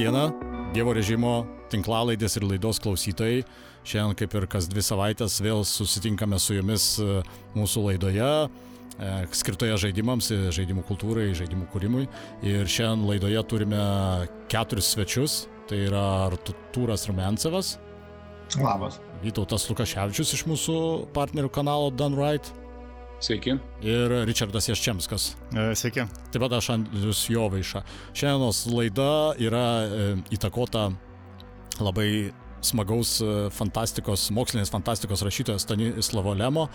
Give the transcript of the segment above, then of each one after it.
Labadiena, Dievo režimo tinklalaidės ir laidos klausytojai. Šiandien kaip ir kas dvi savaitės vėl susitinkame su jumis e, mūsų laidoje, e, skirtoje žaidimams, e, žaidimų kultūrai, žaidimų kūrimui. Ir šiandien laidoje turime keturis svečius. Tai yra Artūras Rumensevas. Labas. Vytautas Lukaševičius iš mūsų partnerių kanalo Done Right. Sveiki. Ir Richardas Jaščemskas. Sveiki. Taip pat aš Andrius Jovaiša. Šiandienos laida yra e, įtakota labai smagaus e, fantastikos, mokslinės fantastikos rašytojas Stanislavo Lemo,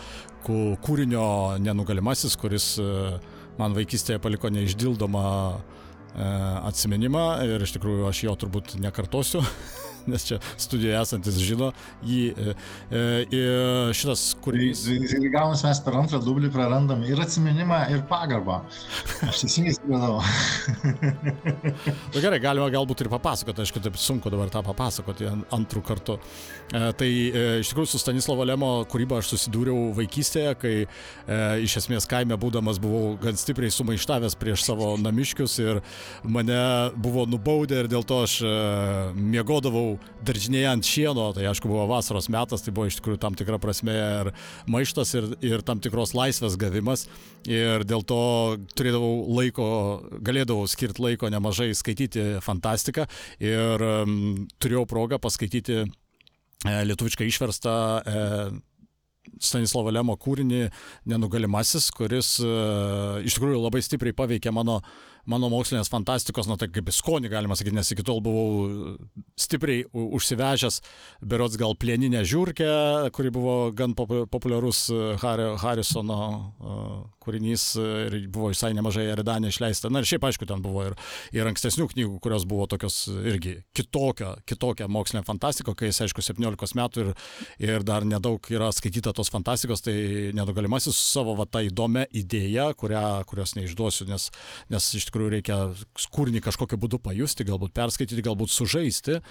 kūrinio Nenugalimasis, kuris e, man vaikystėje paliko neišdildomą e, atsiminimą ir iš tikrųjų aš jo turbūt nekartosiu. nes čia studijoje esantis žino jį. E, e, šitas kūrinys. Gaunas mes per antrą dublį prarandam ir atsiminimą, ir pagarbą. Aš teisingai supratau. Na gerai, galima galbūt ir papasakoti, aišku, taip sunku dabar tą papasakoti antrų kartų. E, tai iš tikrųjų su Stanislavo Lemo kūryba aš susidūriau vaikystėje, kai iš esmės kaime būdamas buvau gan stipriai sumaištavęs prieš savo namiškius ir mane buvo nubaudę ir dėl to aš e, miegodavau daržinėje ant šieno, tai aišku buvo vasaros metas, tai buvo iš tikrųjų tam tikra prasme ir maištas, ir, ir tam tikros laisvės gavimas. Ir dėl to turėdavau laiko, galėdavau skirti laiko nemažai skaityti fantastiką ir um, turėjau progą paskaityti e, lietuviškai išverstą e, Stanislavo Lemo kūrinį Nenugalimasis, kuris e, iš tikrųjų labai stipriai paveikė mano mano mokslinės fantastikos, na tai kaip skonį galima sakyti, nes iki tol buvau stipriai užsivežęs, berots gal plieninę žiūrkę, kuri buvo gan populiarus Hario, Harrisono kūrinys ir buvo visai nemažai Eridanė išleista. Na ir šiaip aišku, ten buvo ir, ir ankstesnių knygų, kurios buvo tokios irgi kitokio, kitokia mokslinė fantastika, kai jis aišku 17 metų ir, ir dar nedaug yra skaityta tos fantastikos, tai nedogalimasis su savo va, tą įdomią idėją, kurią, kurios neišduosiu, nes, nes iš tikrųjų tikrųjų reikia kūrinį kažkokiu būdu pajusti, galbūt perskaityti, galbūt sužaisti,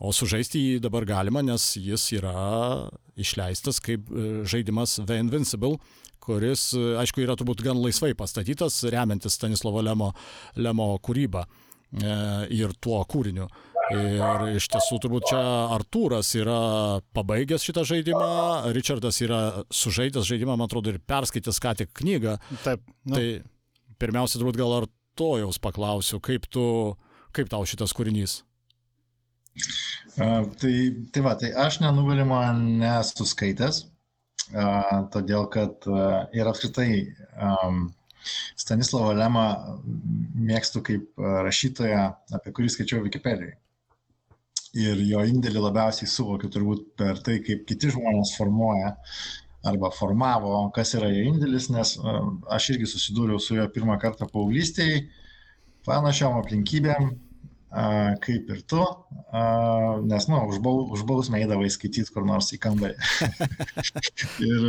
o sužaisti jį dabar galima, nes jis yra išleistas kaip e, žaidimas The Invincible, kuris, e, aišku, yra turbūt gan laisvai pastatytas, remiantis Stanislavo Lemo, Lemo kūrybą e, ir tuo kūriniu. Ir iš tiesų turbūt čia Artūras yra pabaigęs šitą žaidimą, Richardas yra sužaidęs žaidimą, man atrodo, ir perskaitęs ką tik knygą. Taip. Nu. Tai pirmiausia, turbūt gal ar rytojaus paklausiu, kaip, tu, kaip tau šitas kūrinys? Uh, tai, tai va, tai aš nenugalimo nesu skaitęs, uh, todėl kad uh, ir apskritai um, Stanislavą Lemą mėgstu kaip rašytoją, apie kurį skaičiau Wikipedijoje. Ir jo indėlį labiausiai suvokiu turbūt per tai, kaip kiti žmonės formuoja arba formavo, kas yra jo indėlis, nes aš irgi susidūriau su juo pirmą kartą paauglystėje, panašiom aplinkybėm, kaip ir tu, nes, nu, už bausmę eidavai skaityti kur nors į kambarį. ir,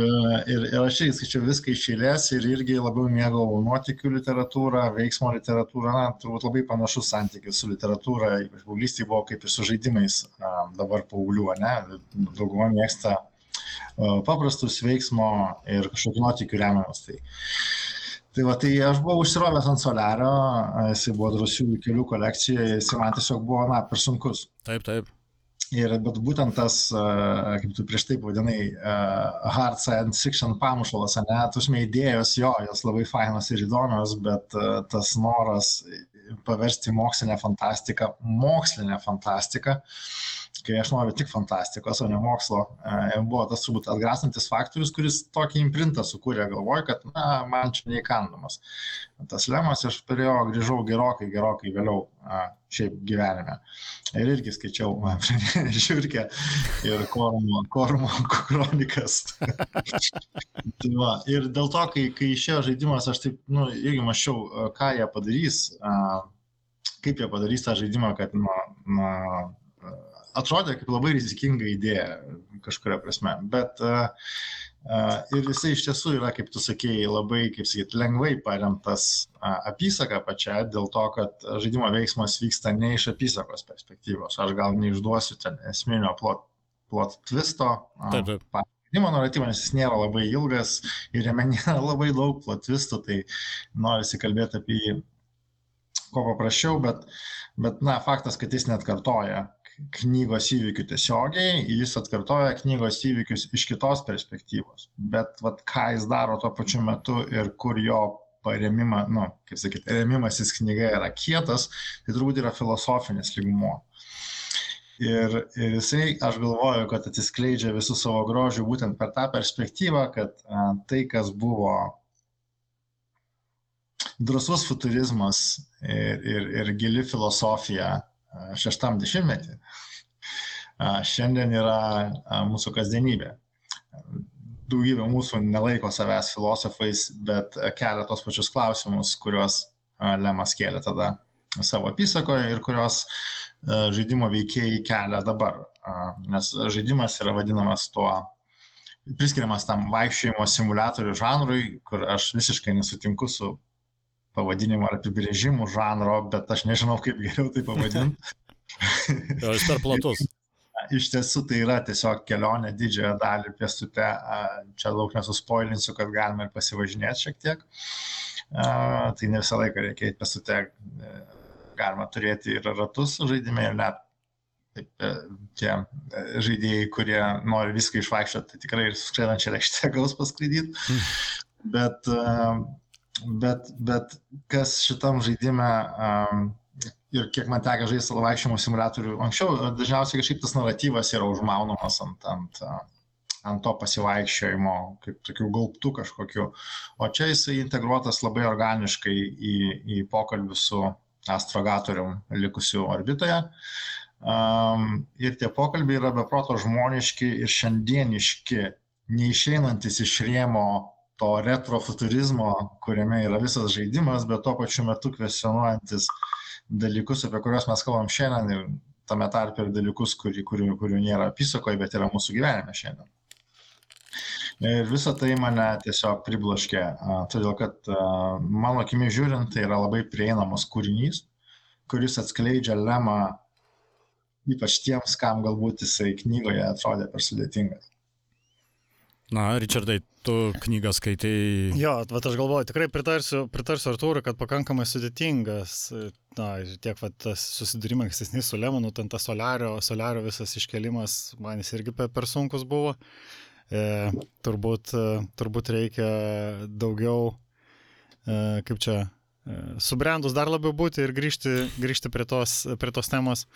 ir, ir aš irgi skaičiau viską iš eilės ir irgi labiau mėgau nuotikių literatūrą, veiksmo literatūrą, na, turbūt labai panašus santykis su literatūra, ypač paauglystėje buvo kaip ir su žaidimais, dabar paauglių, ne, dauguma mėgsta paprastus veiksmo ir kažkokių nuotikių remiamas. Tai, tai, va, tai aš buvau užsirovęs ant solerio, jisai buvo drąsių kelių kolekcija, jisai man tiesiog buvo, na, per sunkus. Taip, taip. Ir bet būtent tas, kaip tu prieš tai vadinai, hard science fiction pamušalas, ne, tusme idėjos jo, jos labai fainos ir įdomios, bet tas noras paversti mokslinę fantastiką, mokslinę fantastiką, kai aš noriu tik fantastikos, o ne mokslo, e, buvo tas turbūt atgrasantis faktorius, kuris tokį imprintą sukūrė, galvoju, kad na, man čia neįkandamas. Tas lemas aš prie jo grįžau gerokai, gerokai vėliau šiaip gyvenime. Ir irgi skaičiau žiūrkę ir korumo, korumo kronikas. tai va, ir dėl to, kai, kai išėjo žaidimas, aš taip, nu, irgi mačiau, ką jie padarys, kaip jie padarys tą žaidimą, kad, na, na atrodė kaip labai rizikinga idėja kažkuria prasme, bet uh, uh, ir jisai iš tiesų yra, kaip tu sakėjai, labai, kaip sakyt, lengvai paremtas uh, apysaka pačia, dėl to, kad žaidimo veiksmas vyksta ne iš apysakos perspektyvos. Aš gal neišduosiu ten esminio plot, plot twisto. Uh, taip, taip žaidimo naratyvą, nes jis nėra labai ilgas ir jame nėra labai daug plot twistų, tai norisi kalbėti apie jį kuo paprasčiau, bet, bet, na, faktas, kad jis net kartoja knygos įvykių tiesiogiai, jis atkartoja knygos įvykius iš kitos perspektyvos. Bet, vat, ką jis daro tuo pačiu metu ir kur jo paremimą, nu, kaip sakyti, remimasis knyga yra kietas, tai turbūt yra filosofinis lygmuo. Ir, ir jisai, aš galvoju, kad atsiskleidžia visų savo grožių būtent per tą perspektyvą, kad a, tai, kas buvo drasus futurizmas ir, ir, ir gili filosofija šeštam dešimtmetį, šiandien yra mūsų kasdienybė. Daugybė mūsų nelaiko savęs filosofais, bet kelia tos pačius klausimus, kuriuos Lemas kėlė tada savo apysakoje ir kurios žaidimo veikėjai kelia dabar. Nes žaidimas yra vadinamas tuo, priskiriamas tam vaikščiojimo simulatorių žanrui, kur aš visiškai nesutinku su pavadinimu ar apibrėžimu žanro, bet aš nežinau, kaip geriau tai pavadinti. Jis per platus. Iš tiesų tai yra tiesiog kelionė didžiąją dalį pėstute. Čia daug nesuspoilinsiu, kad galime ir pasivažinėti šiek tiek. Tai ne visą laiką reikia eiti pėstute. Galima turėti ir ratus žaidime ir net taip, e, tie e, žaidėjai, kurie nori viską išvaikščioti, tai tikrai ir suskraidančią lėkštę gaus paskraidyti. Hmm. Bet, bet, bet kas šitam žaidime um, ir kiek man teko žaisti vaikščiojimo simulatorių anksčiau, dažniausiai kažkaip tas naratyvas yra užmaunamas ant, ant, ant to pasivaikščiojimo, kaip tokių gaubtų kažkokiu. O čia jisai integruotas labai organiškai į, į pokalbį su astrogatorium likusiu orbitoje. Um, ir tie pokalbiai yra beproto žmoniški ir šiandieniški, neišeinantis iš rėmo to retrofuturizmo, kuriame yra visas žaidimas, bet tuo pačiu metu kvestionuojantis dalykus, apie kuriuos mes kalbam šiandien ir tame tarpe ir dalykus, kurių, kurių, kurių nėra apysakoje, bet yra mūsų gyvenime šiandien. Ir visą tai mane tiesiog priblaškė, todėl kad mano akimi žiūrint, tai yra labai prieinamas kūrinys, kuris atskleidžia lemą ypač tiems, kam galbūt jisai knygoje atrodė per sudėtingas. Na, Richardai, tu knygą skaitai. Jo, bet aš galvoju, tikrai pritarsiu, pritarsiu Artūrui, kad pakankamai sudėtingas, na, tiek va, tas susidūrimas ankstesnis su Lemonu, ten tas soliario, soliario visas iškelimas, man jis irgi per, per sunkus buvo. E, turbūt, turbūt reikia daugiau, e, kaip čia, e, subrendus dar labiau būti ir grįžti, grįžti prie, tos, prie tos temos.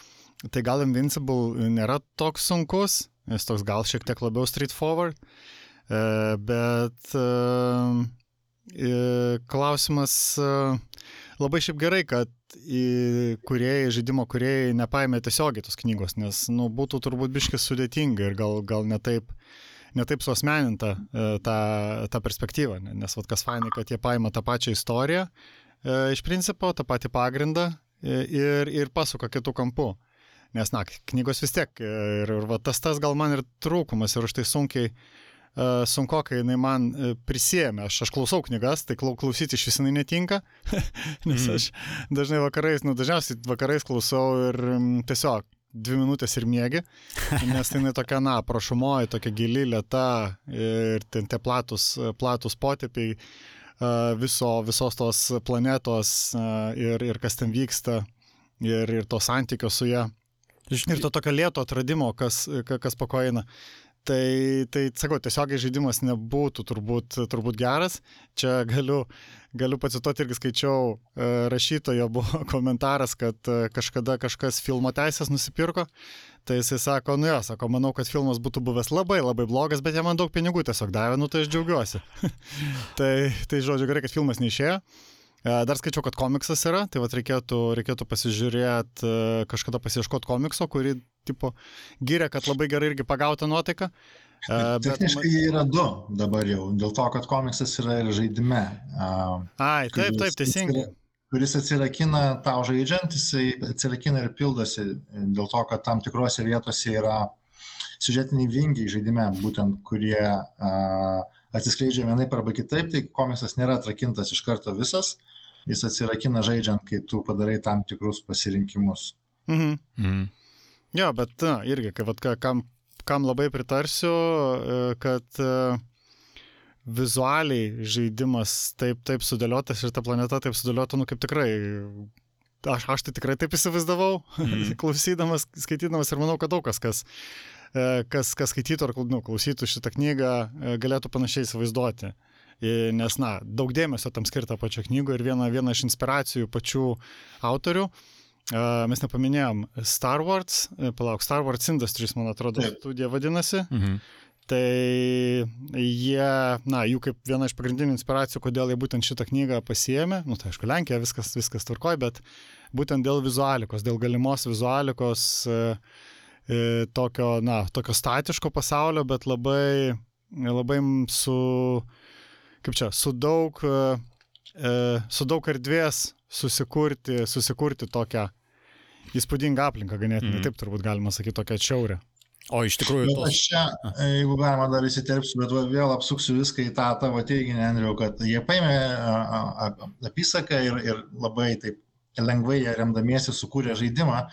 Tai gal Invincible nėra toks sunkus, jis toks gal šiek tiek labiau straightforward. E, bet e, klausimas e, labai šiaip gerai, kad kuriejai, žaidimo kuriejai nepaėmė tiesiogiai tos knygos, nes nu, būtų turbūt biškis sudėtinga ir gal, gal netaip netaip suosmeninta ta, ta perspektyva, nes vat, kas fainai, kad jie paima tą pačią istoriją iš principo, tą patį pagrindą ir, ir pasuka kitų kampų. Nes, na, knygos vis tiek ir, ir va, tas tas gal man ir trūkumas ir už tai sunkiai sunku, kai jinai man uh, prisėmė. Aš, aš klausau knygas, tai klausyti iš vis jinai netinka, nes mm. aš dažnai vakarais, nu dažniausiai vakarais klausau ir tiesiog dvi minutės ir mėgi, nes tai jinai tokia, na, prašumoji, tokia gili, lėta ir ten tie platus, platus potėpiai uh, viso, visos tos planetos ir, ir kas ten vyksta ir, ir to santykio su ją. Ir to tokio lėto atradimo, kas, kas po ko eina. Tai, tai sakau, tiesiogiai žaidimas nebūtų turbūt, turbūt geras. Čia galiu, galiu pacituoti irgi skaičiau, e, rašytojo buvo komentaras, kad e, kažkada kažkas filmo teisės nusipirko. Tai jisai sako, nu jo, sako, manau, kad filmas būtų buvęs labai labai blogas, bet jie man daug pinigų tiesiog davė, nu tai aš džiaugiuosi. tai, tai žodžiu, gerai, kad filmas neišėjo. E, dar skaičiau, kad komiksas yra, tai vad reikėtų, reikėtų pasižiūrėti, kažkada pasieškoti komikso, kurį tipo, gyrė, kad labai gerai irgi pagauta nuotaika. Uh, Techniškai bet... jie yra du dabar jau, dėl to, kad komiksas yra ir žaidime. Ai, taip, taip, teisingai. Kuris atsirakina tau žaidžiant, jisai atsirakina ir pildosi dėl to, kad tam tikrose vietose yra siužetiniai vingiai žaidime, būtent kurie uh, atsiskleidžia vienaip arba kitaip, tai komiksas nėra atrakintas iš karto visas, jis atsirakina žaidžiant, kai tu padarai tam tikrus pasirinkimus. Mhm. Mhm. Jo, bet na, irgi, kai, vat, kam, kam labai pritarsiu, e, kad e, vizualiai žaidimas taip, taip sudėliotas ir ta planeta taip sudėliota, nu kaip tikrai aš, aš tai tikrai taip įsivaizdavau, mm. klausydamas, skaitydamas ir manau, kad daug kas, kas, e, kas, kas skaitytų ar nu, klausytų šitą knygą, galėtų panašiai įsivaizduoti. Nes, na, daug dėmesio tam skirta pačio knygo ir viena, viena iš inspiracijų pačių autorių. Mes nepaminėjom Star Wars, palauk, Star Wars Industries, man atrodo, studija vadinasi. Mhm. Tai jie, na, jų kaip viena iš pagrindinių inspiracijų, kodėl jie būtent šitą knygą pasiemė, nu tai aišku, Lenkija, viskas, viskas tvarkoj, bet būtent dėl vizualikos, dėl galimos vizualikos e, e, tokio, na, tokio statiško pasaulio, bet labai, labai su, kaip čia, su daug, e, su daug erdvės susikurti, susikurti tokią įspūdingą aplinką ganėtinai, mm. taip turbūt galima sakyti, tokią atšiaurę. O iš tikrųjų. Bet aš čia, jeigu galima dar įsiterpsiu, bet vėl apsuksiu viską į tą tavo teiginį, Andriu, kad jie paėmė apysaką ir, ir labai taip lengvai ją remdamiesi sukūrė žaidimą.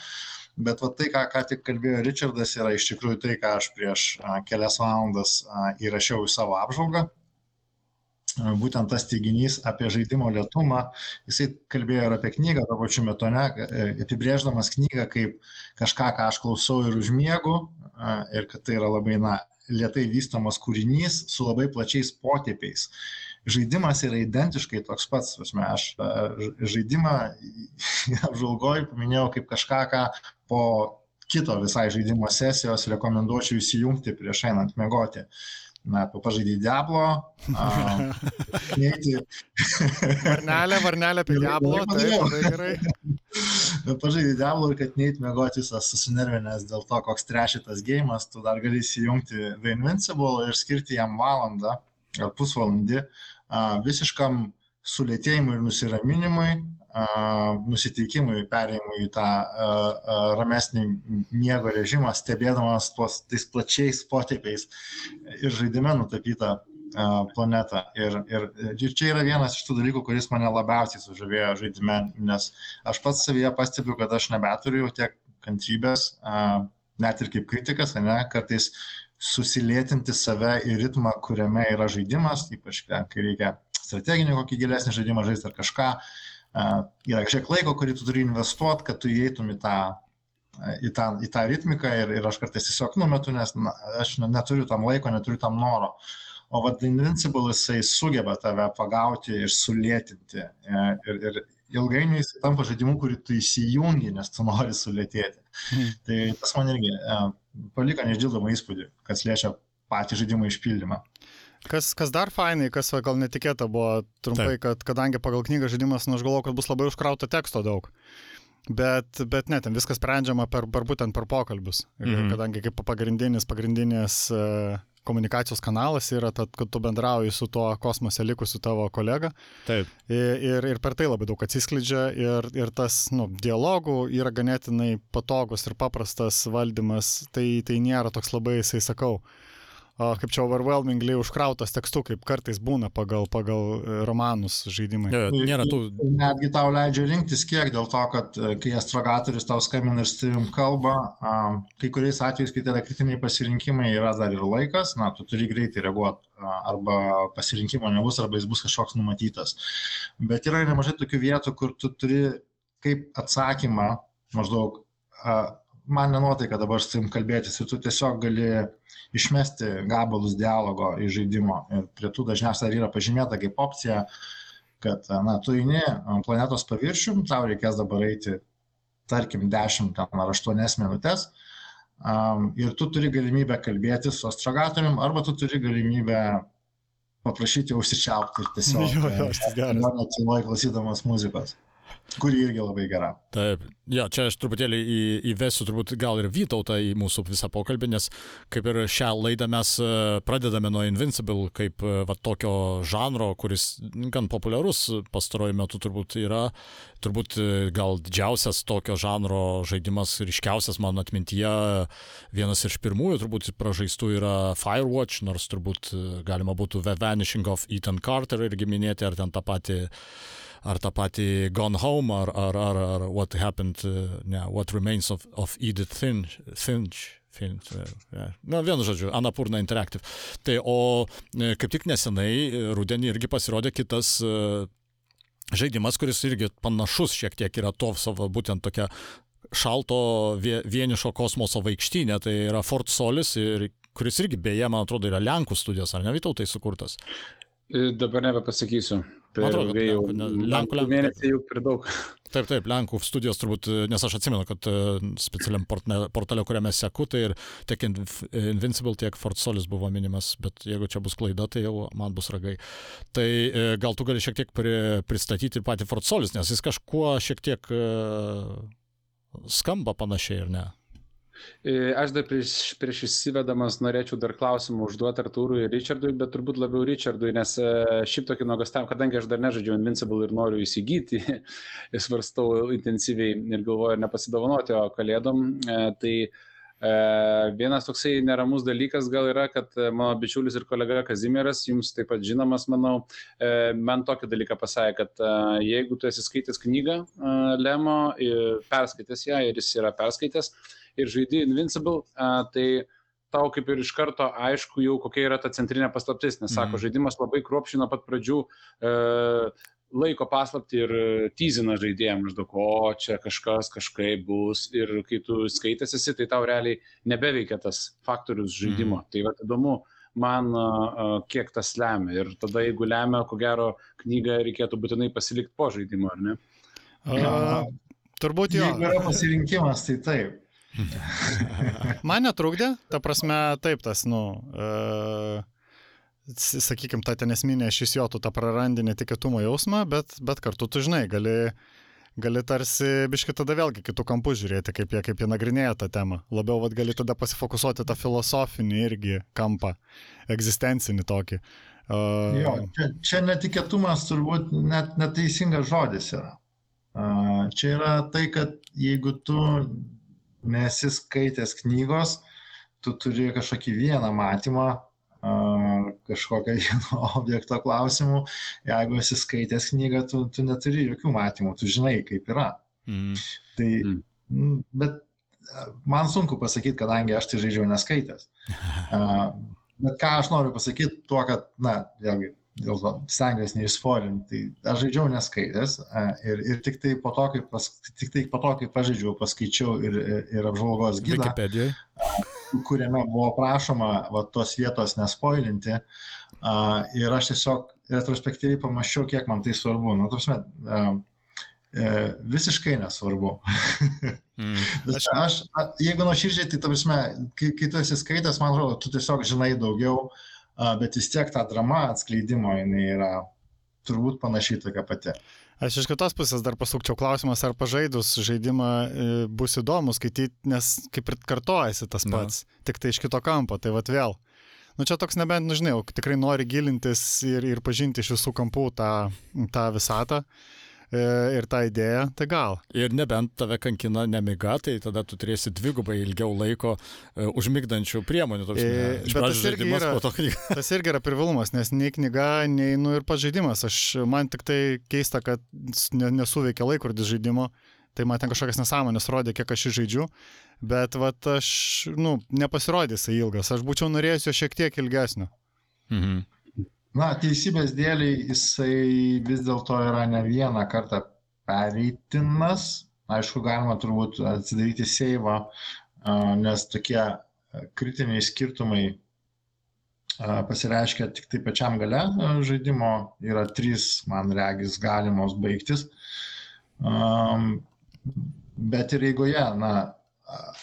Bet va, tai, ką, ką tik kalbėjo Richardas, yra iš tikrųjų tai, ką aš prieš kelias valandas įrašiau į savo apžvalgą. Būtent tas teiginys apie žaidimo lietumą, jisai kalbėjo ir apie knygą, tuo pačiu metu, ne, apibrėždamas knygą kaip kažką, ką aš klausau ir užmiegu, ir kad tai yra labai, na, lietai vystomas kūrinys su labai plačiais potėpiais. Žaidimas yra identiškai toks pats, asme, aš žaidimą apžalgoju paminėjau kaip kažką, ką po kito visai žaidimo sesijos rekomenduočiau įsijungti prieš einant mėgoti. Na, tu pažaidai Diablo. Neiti. varnelė, varnelė apie Diablo, tai pažaidai Diablo ir kad neit mėgoti visas susinervinęs dėl to, koks trešitas gėjimas, tu dar gali įsijungti The Invincible ir skirti jam valandą ar pusvalandį visiškam sulėtėjimui ir nusiraminimui, nusiteikimui, perėjimui į tą ramesnį miego režimą, stebėdamas tuos tais plačiais potėpiais ir žaidime nutapytą planetą. Ir, ir, ir čia yra vienas iš tų dalykų, kuris mane labiausiai sužavėjo žaidime, nes aš pats savyje pastebiu, kad aš nebeturiu jau tiek kantrybės, net ir kaip kritikas, ne, kartais susilėtinti save į ritmą, kuriame yra žaidimas, ypač kai reikia strateginį kokį gilesnį žaidimą žaisti ar kažką, yra kažkiek laiko, kurį tu turi investuoti, kad tu įeitum į tą, į tą, į tą ritmiką ir, ir aš kartais tiesiog numetu, nes na, aš neturiu tam laiko, neturiu tam noro. O vad Invincible jisai sugeba tave pagauti ir sulėtinti. E, ir, ir ilgainiui jis tampa žaidimu, kurį tu įsijungi, nes tu nori sulėtėti. Hmm. Tai tas man irgi e, paliko neišdildomą įspūdį, kas liečia patį žaidimo išpildymą. Kas, kas dar fainai, kas gal netikėta buvo trumpai, Taip. kad kadangi pagal knygą žaidimas, nu aš galvoju, kad bus labai užkrauta teksto daug. Bet, bet ne, ten viskas sprendžiama per, per būtent per pokalbius. Mm -hmm. Kadangi kaip pagrindinis, pagrindinis uh, komunikacijos kanalas yra, tad, kad tu bendrauji su tuo kosmose likusiu tavo kolega. Taip. Ir, ir per tai labai daug atsiskleidžia ir, ir tas nu, dialogų yra ganėtinai patogus ir paprastas valdymas, tai, tai nėra toks labai, jisai sakau, uh, kaip čia overwhelmingly užkrautas tekstu, kaip kartais būna pagal, pagal e, romanus žaidimai. Ja, nėra tų. Netgi tau leidžia rinktis kiek, dėl to, kad e, kai astrogatorius tau skambina ir su tavim kalba, kai kuriais atvejais, kai tai yra kritiniai pasirinkimai, yra dar ir laikas, na, tu turi greitai reaguoti, arba pasirinkimo nebus, arba jis bus kažkoks numatytas. Bet yra nemažai tokių vietų, kur tu turi kaip atsakymą maždaug man nenuotaika dabar su tavim kalbėtis ir tu tiesiog gali išmesti gabalus dialogo iš žaidimo. Ir prie tų dažniausiai yra pažymėta kaip opcija, kad, na, tu eini planetos paviršių, tau reikės dabar eiti, tarkim, 10 ar 8 minutės. Um, ir tu turi galimybę kalbėti su astrogatorium, arba tu turi galimybę paprašyti užsičiaupti ir tiesiog. Jo, jo, aš tai geras. Mano tyloje klausydamas muzikos kuri irgi labai gera. Taip, ja, čia aš truputėlį į, įvesiu turbūt gal ir Vytautą į mūsų visą pokalbį, nes kaip ir šią laidą mes e, pradedame nuo Invincible, kaip e, va, tokio žanro, kuris gan populiarus pastaruoju metu turbūt yra, turbūt e, gal didžiausias tokio žanro žaidimas, ryškiausias mano atmintyje, vienas iš pirmųjų turbūt pražaistų yra Firewatch, nors turbūt galima būtų The Vanishing of Ethan Carter irgi minėti, ar ten tą patį ar tą patį Gone Home, ar, ar, ar, ar What Happened, uh, ne, What Remains of, of Edith Finch. Finch. Finch yeah. Na, vienu žodžiu, Anapurna Interactive. Tai o e, kaip tik nesenai, e, rudenį irgi pasirodė kitas žaidimas, kuris irgi panašus šiek tiek yra to savo būtent tokia šalto vienišo kosmoso vaikštynė, tai yra Fort Solis, ir, kuris irgi beje, man atrodo, yra Lenkų studijos, ar ne Vytautai sukurtas? E, dabar nebepasakysiu. Man atrodo, kad jau, Lenkų, Lenkų, mėnesį jau per daug. Taip, taip, Lenkų studijos turbūt, nes aš atsimenu, kad e, specialiam portale, kuriame seku, tai ir tiek Invincible, tiek Fort Solis buvo minimas, bet jeigu čia bus klaida, tai jau man bus ragai. Tai e, gal tu gali šiek tiek pristatyti ir patį Fort Solis, nes jis kažkuo šiek tiek skamba panašiai, ar ne? E, aš dar prieš, prieš įsivedamas norėčiau dar klausimą užduoti Artūrui ir Richardui, bet turbūt labiau Richardui, nes e, šiaip tokį nuogastavimą, kadangi aš dar nežaidžiau Invincible ir noriu įsigyti, svarstau intensyviai ir galvoju nepasidovanoti, o kalėdom, e, tai vienas toksai neramus dalykas gal yra, kad mano bičiulis ir kolega Kazimieras, jums taip pat žinomas, manau, man tokį dalyką pasakė, kad jeigu tu esi skaitęs knygą Lemo, perskaitęs ją ir jis yra perskaitęs, ir žaidi Invincible, tai tau kaip ir iš karto aišku jau kokia yra ta centrinė paslaptis, nes sako, mm. žaidimas labai kruopščiai nuo pat pradžių e, laiko paslapti ir tyzina žaidėjams maždaug, o čia kažkas kažkaip bus ir kai tu skaitęs esi, tai tau realiai nebeveikia tas faktorius žaidimo. Mm. Tai va įdomu, man kiek tas lemia ir tada jeigu lemia, ko gero knygą reikėtų būtinai pasilikti po žaidimo, ar ne? A, turbūt jo. Jeigu yra pasirinkimas, tai taip. Man netrukdė, ta prasme, taip, tas, nu, e, sakykime, ta ten esminė šis jo, tu tą prarandi netikėtumo jausmą, bet, bet kartu tu žinai, gali, gali tarsi biški tada vėlgi kitų kampų žiūrėti, kaip jie, kaip jie nagrinėja tą temą. Labiau vat, gali tada pasifokusuoti tą filosofinį irgi kampą, egzistencinį tokį. Uh, jo, čia, čia netikėtumas turbūt net neteisingas žodis yra. Uh, čia yra tai, kad jeigu tu nesi skaitęs knygos, tu turi kažkokį vieną matymą, kažkokią vieno objekto klausimų. Jeigu esi skaitęs knygą, tu, tu neturi jokių matymų, tu žinai, kaip yra. Mm. Tai, mm. bet man sunku pasakyti, kadangi aš tai žaidžiau neskaitęs. bet ką aš noriu pasakyti, tuo, kad, na, vėlgi, dėl to stengiuosi neišspoilinti. Tai aš žaidžiau neskaitęs ir, ir tik, tai po to, kai pas, tik tai po to, kai pažaidžiau, paskaičiau ir, ir apžvalgos gydą, kuriame buvo prašoma va, tos vietos nespoilinti. Ir aš tiesiog retrospektyviai pamačiau, kiek man tai svarbu. Nu, tarpsime, e, visiškai nesvarbu. mm. aš, aš, jeigu nuoširdžiai, tai, tarpsime, kai, kai tu esi skaitęs, man atrodo, tu tiesiog žinai daugiau uh, bet vis tiek ta drama atskleidimo jinai yra turbūt panašiai tokia pati. Aš iš kitos pusės dar pasukčiau klausimas, ar pažaidus žaidimą e, bus įdomu skaityti, nes kaip ir kartojasi tas pats, Na. tik tai iš kito kampo, tai vad vėl. Nu čia toks nebent, nu žinai, tikrai nori gilintis ir, ir pažinti iš visų kampų tą, tą visatą. E, ir tą idėją, tai gal. Ir nebent tave kankina nemiga, tai tada tu turėsi dvigubai ilgiau laiko uh, užmigdančių priemonių. Toks, e, bet tas irgi, yra, tas irgi yra privalumas, nes nei knyga, nei nu, ir pats žaidimas. Aš, man tik tai keista, kad nesuveikia laikrodis žaidimo. Tai man ten kažkokias nesąmonės rodė, kiek aš žaidžiu, bet vat, aš, nu, nepasirodė jisai ilgas, aš būčiau norėjęs jo šiek tiek ilgesnio. Mhm. Na, teisybės dėliai jisai vis dėlto yra ne vieną kartą pereitinas. Aišku, galima turbūt atsidaryti seivą, nes tokie kritiniai skirtumai pasireiškia tik tai pačiam gale žaidimo. Yra trys, man regis, galimos baigtis. Bet ir eigoje, na,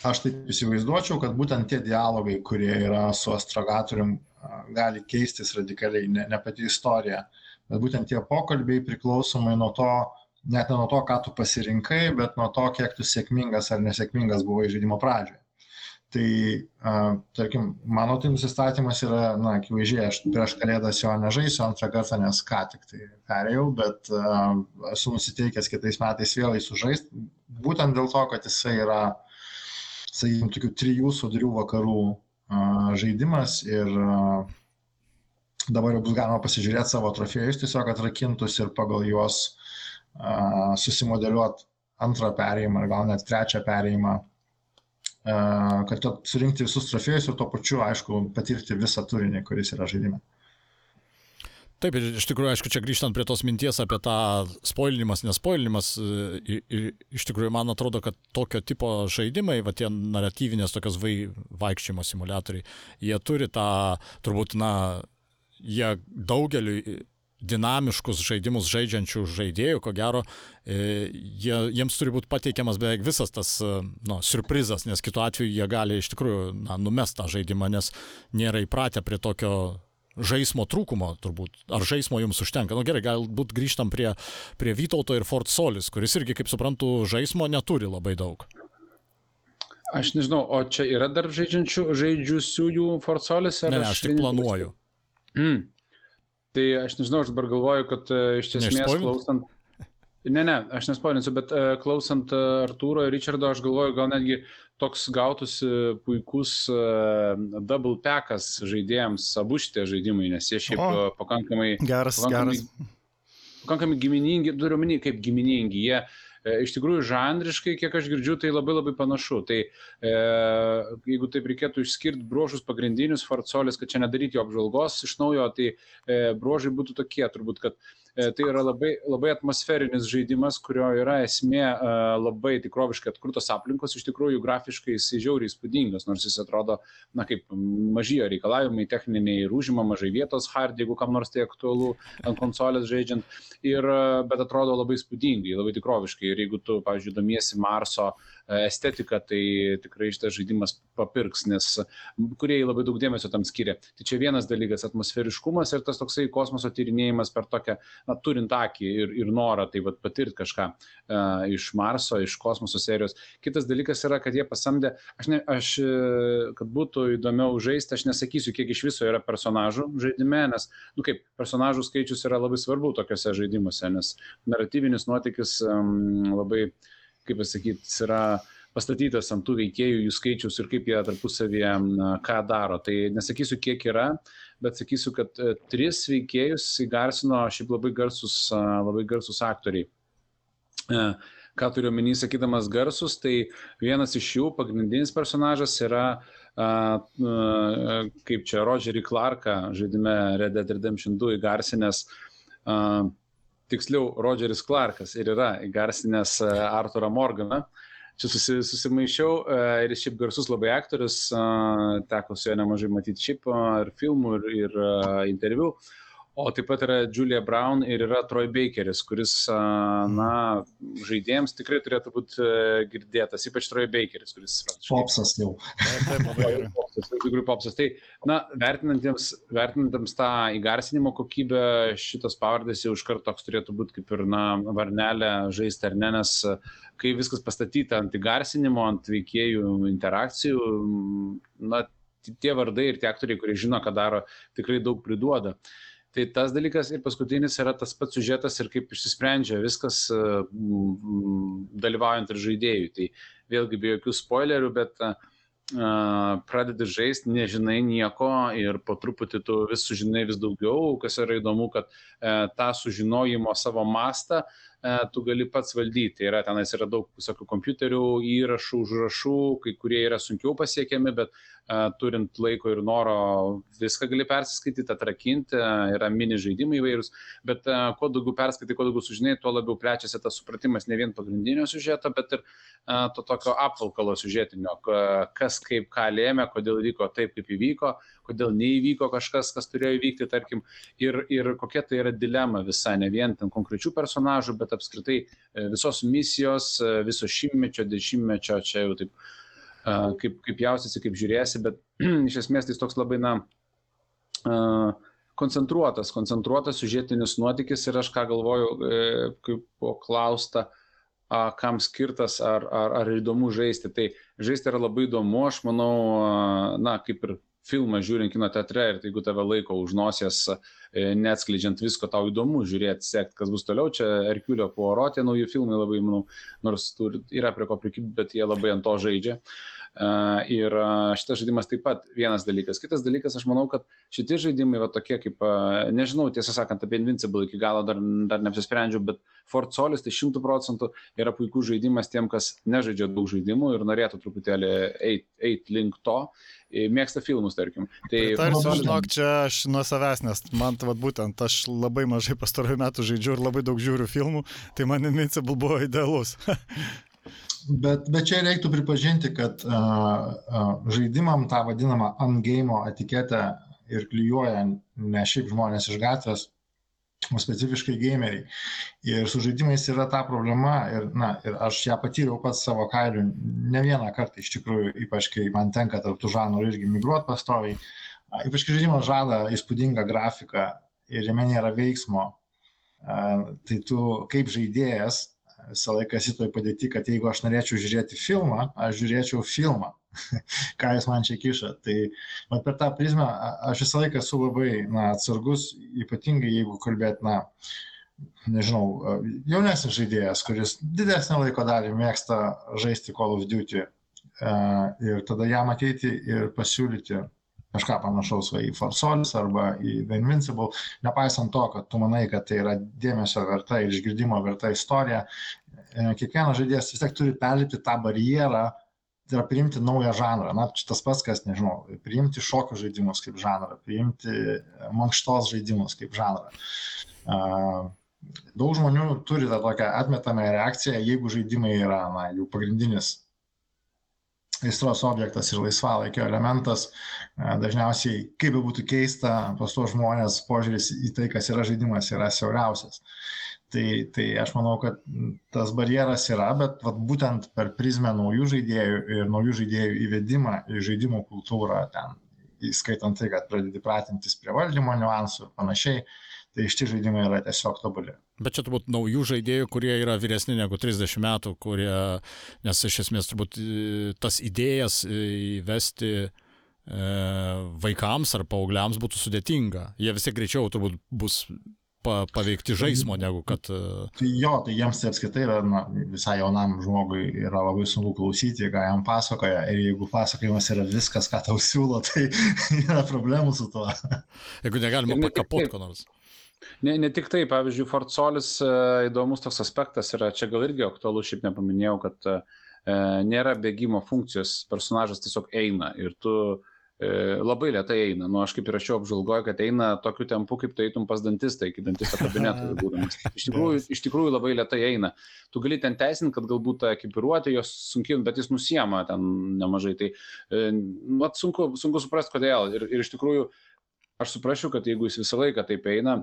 aš taip įsivaizduočiau, kad būtent tie dialogai, kurie yra su astragatorium gali keistis radikaliai, ne, ne pati istorija, bet būtent tie pokalbiai priklausomai nuo to, net ne nuo to, ką tu pasirinkai, bet nuo to, kiek tu sėkmingas ar nesėkmingas buvai žaidimo pradžioje. Tai, uh, tarkim, mano tai nusistatymas yra, na, akivaizdžiai, aš prieš kalėdas jo nežaisiu antrą kartą, nes ką tik tai perėjau, bet uh, esu nusiteikęs kitais metais vėl jį sužaisti, būtent dėl to, kad jisai yra, sakykime, tokių trijų sudrių vakarų žaidimas ir dabar jau bus galima pasižiūrėti savo trofėjus, tiesiog atrakintus ir pagal juos susimodeliuoti antrą perėjimą ar gal net trečią perėjimą, kad surinkti visus trofėjus ir tuo pačiu, aišku, patirti visą turinį, kuris yra žaidime. Taip, ir iš tikrųjų, aišku, čia grįžtant prie tos minties apie tą spoilinimas, nespoilinimas, e, iš tikrųjų, man atrodo, kad tokio tipo žaidimai, va tie naratyvinės tokios vai, vaikščiojimo simulatoriai, jie turi tą, turbūt, na, jie daugeliu dinamiškus žaidimus žaidžiančių žaidėjų, ko gero, e, jie, jiems turi būti pateikiamas beveik visas tas nu, surprizas, nes kitu atveju jie gali iš tikrųjų na, numest tą žaidimą, nes nėra įpratę prie tokio žaismo trūkumo turbūt. Ar žaismo jums užtenka? Na nu, gerai, galbūt grįžtam prie, prie Vytauto ir Fort Solis, kuris irgi, kaip suprantu, žaismo neturi labai daug. Aš nežinau, o čia yra dar žaidžiančių, žaidžiusiųjų Fort Solis? Ne, ne, aš tik planuoju. Mm. Tai aš nežinau, aš dabar galvoju, kad uh, iš esmės klausant... Ne, ne, aš nespoilinsiu, bet uh, klausant uh, Artūro ir Richardo, aš galvoju, gal netgi toks gautųsi puikus uh, double packas žaidėjams, abu šitie žaidimai, nes jie šiaip o, pakankamai... Geras, pakankamai, geras. Pakankamai giminingi, turiu minį, kaip giminingi. Jie iš tikrųjų žanriškai, kiek aš girdžiu, tai labai labai panašu. Tai e, jeigu taip reikėtų išskirti bruožus pagrindinius Farcolis, kad čia nedaryti jo apžvalgos iš naujo, tai e, bruožai būtų tokie, turbūt, kad E, tai yra labai, labai atmosferinis žaidimas, kurio yra esmė e, labai tikroviškai atkurtos aplinkos, iš tikrųjų grafiškai jis žiauriai įspūdingas, nors jis atrodo, na kaip mažyjo reikalavimai techniniai ir užima mažai vietos hard, jeigu kam nors tai aktualu ant konsolės žaidžiant, ir, e, bet atrodo labai įspūdingai, labai tikroviškai. Ir jeigu tu, pavyzdžiui, domiesi Marso estetiką, tai tikrai šitas žaidimas papirks, nes kurie labai daug dėmesio tam skiria. Tai čia vienas dalykas - atmosferiškumas ir tas toksai kosmoso tyrinėjimas per tokią na, turint akį ir, ir norą tai vat, patirti kažką uh, iš Marso, iš kosmoso serijos. Kitas dalykas yra, kad jie pasamdė, aš, ne, aš kad būtų įdomiau žaisti, aš nesakysiu, kiek iš viso yra personažų žaidime, nes, nu kaip, personažų skaičius yra labai svarbu tokiuose žaidimuose, nes naratyvinis nuotykis um, labai, kaip pasakyti, yra pastatytas ant tų veikėjų, jų skaičius ir kaip jie tarpusavėje ką daro. Tai nesakysiu, kiek yra, bet sakysiu, kad e, tris veikėjus įgarsino šiaip labai garsus, labai garsus aktoriai. E, ką turiu omeny, sakydamas garsus, tai vienas iš jų, pagrindinis personažas yra kaip čia Rogerį Clarką žaidime Red Dead Redemption 2 įgarsinęs tiksliau, Rogeris Clarkas ir yra įgarsinęs Arturą Morganą. Uh, čia susi, susimaišiau e, ir šiaip garsus labai aktorius, teko su juo nemažai matyti šiaip ir filmų, ir, ir interviu. O taip pat yra Julia Brown ir yra Troy Bakeris, kuris, na, žaidėjams tikrai turėtų būti e, girdėtas, ypač Troy Bakeris, kuris... Popsas jau. Taip, labai gerai. Popsas, iš tikrųjų popsas. Tai, na, vertinantiems, vertinantiems tą įgarsinimo kokybę, šitas pavardės jau iš karto toks turėtų būti kaip ir, na, varnelė žaisti ar ne, nes kai viskas pastatyta ant įgarsinimo, ant veikėjų interakcijų, na, tie vardai ir tie aktoriai, kurie žino, ką daro, tikrai daug priduoda. Uh, Tai tas dalykas ir paskutinis yra tas pats sužetas ir kaip išsisprendžia viskas e, dalyvaujant ir žaidėjui. Tai vėlgi be jokių spoilerių, bet uh, pradedi žaisti, nežinai nieko ir po truputį tu vis sužinai vis daugiau, kas yra įdomu, kad tą sužinojimo savo mastą tu gali pats valdyti. Yra tenais yra daug visokių kompiuterių, įrašų, užrašų, kai kurie yra sunkiau pasiekiami, bet turint laiko ir noro viską gali persiskaityti, atrakinti, yra mini žaidimai įvairūs, bet kuo daugiau perskaitai, kuo daugiau sužinai, tuo labiau plečiasi tas supratimas ne vien pagrindinio sužeto, bet ir to tokio apvalkalo sužetinio, kas kaip ką lėmė, kodėl vyko taip, kaip įvyko, kodėl neįvyko kažkas, kas turėjo įvykti, tarkim, ir, ir kokia tai yra dilema visa, ne vien ten konkrečių personažų, bet apskritai e, visos misijos, e, viso šimtmečio, dešimtmečio, čia jau taip kaip, kaip jausiasi, kaip žiūrėsi, bet iš esmės tai toks labai, na, koncentruotas, koncentruotas sužėtinis nuotykis ir aš ką galvoju, e, kaip po klausta, kam skirtas ar, ar, ar įdomu žaisti. Tai žaisti yra labai įdomu, aš manau, na, kaip ir filmą žiūrint kino teatre ir tai jeigu tave laiko už nosies, e, neatskleidžiant visko, tau įdomu žiūrėti, sekti, kas bus toliau. Čia Erkiulio Puoro, tie nauji filmai labai, manau, nors yra prie ko prikibti, bet jie labai ant to žaidžia. Ir šitas žaidimas taip pat vienas dalykas. Kitas dalykas, aš manau, kad šitie žaidimai, va tokie kaip, nežinau, tiesą sakant, apie Invincible iki galo dar, dar neapsisprendžiau, bet Fort Solis tai šimtų procentų yra puikus žaidimas tiem, kas nežaidžia daug žaidimų ir norėtų truputėlį eiti eit link to mėgsta filmus, tarkim. Tai tarsi, žinok, čia aš nuo savęs, nes man tai būtent aš labai mažai pastarųjų metų žaidžiu ir labai daug žiūriu filmų, tai man Invincible buvo idealus. Bet, bet čia reiktų pripažinti, kad uh, uh, žaidimam tą vadinamą ungame etiketę ir klyjuoja ne šiaip žmonės iš gatvės, o specifiškai gameriai. Ir su žaidimais yra ta problema ir, na, ir aš ją patyriau pats savo kailiu ne vieną kartą iš tikrųjų, ypač kai man tenka tarp tų žanrų irgi migruoti pastoviai. Ypač kai žaidimas žada įspūdingą grafiką ir jame nėra veiksmo, tai tu kaip žaidėjas visą laiką esi toj padėti, kad jeigu aš norėčiau žiūrėti filmą, aš žiūrėčiau filmą, ką jūs man čia kiša. Tai man per tą prizmę aš visą laiką esu labai na, atsargus, ypatingai jeigu kalbėt, na, nežinau, jaunesnis žaidėjas, kuris didesnį laiko dalį mėgsta žaisti Call of Duty. Ir tada jam ateiti ir pasiūlyti kažką panašaus va, į Farsolis arba į The Invincible, nepaisant to, kad tu manai, kad tai yra dėmesio verta ir išgirdimo verta istorija, e, kiekvienas žaidėjas vis tiek turi perlipti tą barjerą, tai yra priimti naują žanrą. Na, čia tas pats, kas, nežinau, priimti šokio žaidimus kaip žanrą, priimti mankštos žaidimus kaip žanrą. Uh, daug žmonių turi tą tokią atmetamą reakciją, jeigu žaidimai yra na, jų pagrindinis aistros objektas ir laisvalaikio elementas. E, dažniausiai, kaip be būtų keista, pas tuos žmonės požiūris į tai, kas yra žaidimas, yra siauriausias. Tai, tai aš manau, kad tas barjeras yra, bet vat, būtent per prizmę naujų žaidėjų ir naujų žaidėjų įvedimą į žaidimų kultūrą, ten, įskaitant tai, kad pradedi pratintis prie valdymo niuansų ir panašiai, tai šitie žaidimai yra tiesiog tobuli. Bet čia turbūt naujų žaidėjų, kurie yra vyresni negu 30 metų, kurie, nes iš esmės turbūt e, tas idėjas e, įvesti e, vaikams ar paaugliams būtų sudėtinga. Jie vis tiek greičiau turbūt bus pa, paveikti žaismo, negu kad... Tai jo, tai jiems tai apskaitai yra, na, visai jaunam žmogui yra labai sunku klausyti, ką jam pasakoja. Ir jeigu pasakojimas yra viskas, ką tau siūlo, tai yra problemų su tuo. Jeigu negalima pakapoti ko nors. Ne, ne tik tai, pavyzdžiui, Fortsolis e, įdomus toks aspektas yra, čia gal irgi aktualu, šiaip nepaminėjau, kad e, nėra bėgimo funkcijos, personažas tiesiog eina ir tu e, labai lietai eina. Nu, aš kaip ir rašiau apžalgoju, kad eina tokiu tempu, kaip tu eitum pas dantistą iki dantisto kabineto. Iš tikrųjų, iš tikrųjų labai lietai eina. Tu gali ten teisinti, kad galbūt ta ekipiruotė jos sunkiai, bet jis nusiema ten nemažai. Tai, e, mat, sunku, sunku suprasti, kodėl. Ir, ir iš tikrųjų, aš suprasčiau, kad jeigu jis visą laiką taip eina,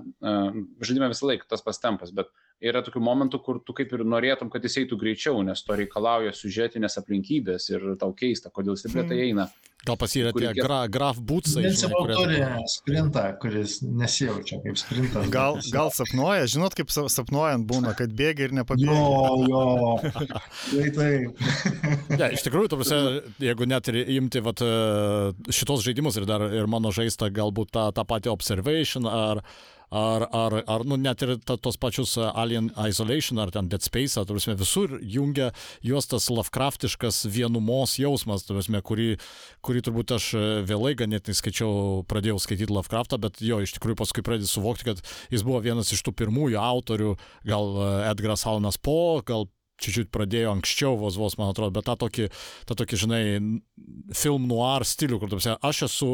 žaidime visą laiką tas pas tempas, bet yra tokių momentų, kur tu kaip ir norėtum, kad jis eitų greičiau, nes to reikalauja sužetinės aplinkybės ir tau keista, kodėl jis taip lietai hmm. eina. Gal pas yra tie gra, graf būtsai. Jis kurie... turi sprintą, kuris nesijaučia kaip sprintas. Gal, gal sapnuoja, žinot, kaip sapnuojant būna, kad bėga ir nepabėga. Jo, jo. tai taip. ja, iš tikrųjų, tuose, jeigu net ir imti vat, šitos žaidimus ir dar ir mano žaista galbūt tą, tą patį observation ar ar, ar, ar nu, net ir ta, tos pačius uh, Alien Isolation ar ten Dead Space, prasme, visur jungia juos tas Lovecraftiškas vienumos jausmas, prasme, kurį, kurį turbūt aš uh, vėlai ganėtinai skaičiau, pradėjau skaityti Lovecraftą, bet jo, iš tikrųjų paskui pradėjau suvokti, kad jis buvo vienas iš tų pirmųjų autorių, gal uh, Edgaras Alanas Po, gal čiūčiut pradėjo anksčiau, vos vos, man atrodo, bet tą tokį, tą tokį žinai, film noir stilių, kur, prasme, aš esu,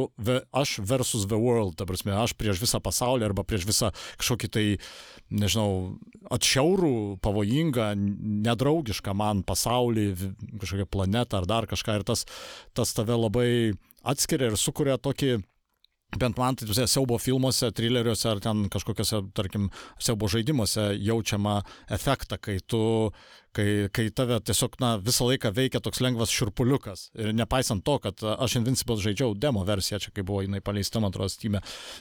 aš versus the world, ta prasme, aš prieš visą pasaulį arba prieš visą kažkokį tai, nežinau, atšiaurų, pavojingą, nedraugišką man pasaulį, kažkokią planetą ar dar kažką ir tas, tas tave labai atskiria ir sukuria tokį bent man tai tuose siaubo filmuose, trileriuose ar ten kažkokiuose, tarkim, siaubo žaidimuose jaučiama efektą, kai tu, kai, kai tave tiesiog, na, visą laiką veikia toks lengvas širpuliukas. Ir nepaisant to, kad aš Invincible žaidžiau demo versiją, čia kai buvo jinai paleista, man atrodo, Steam,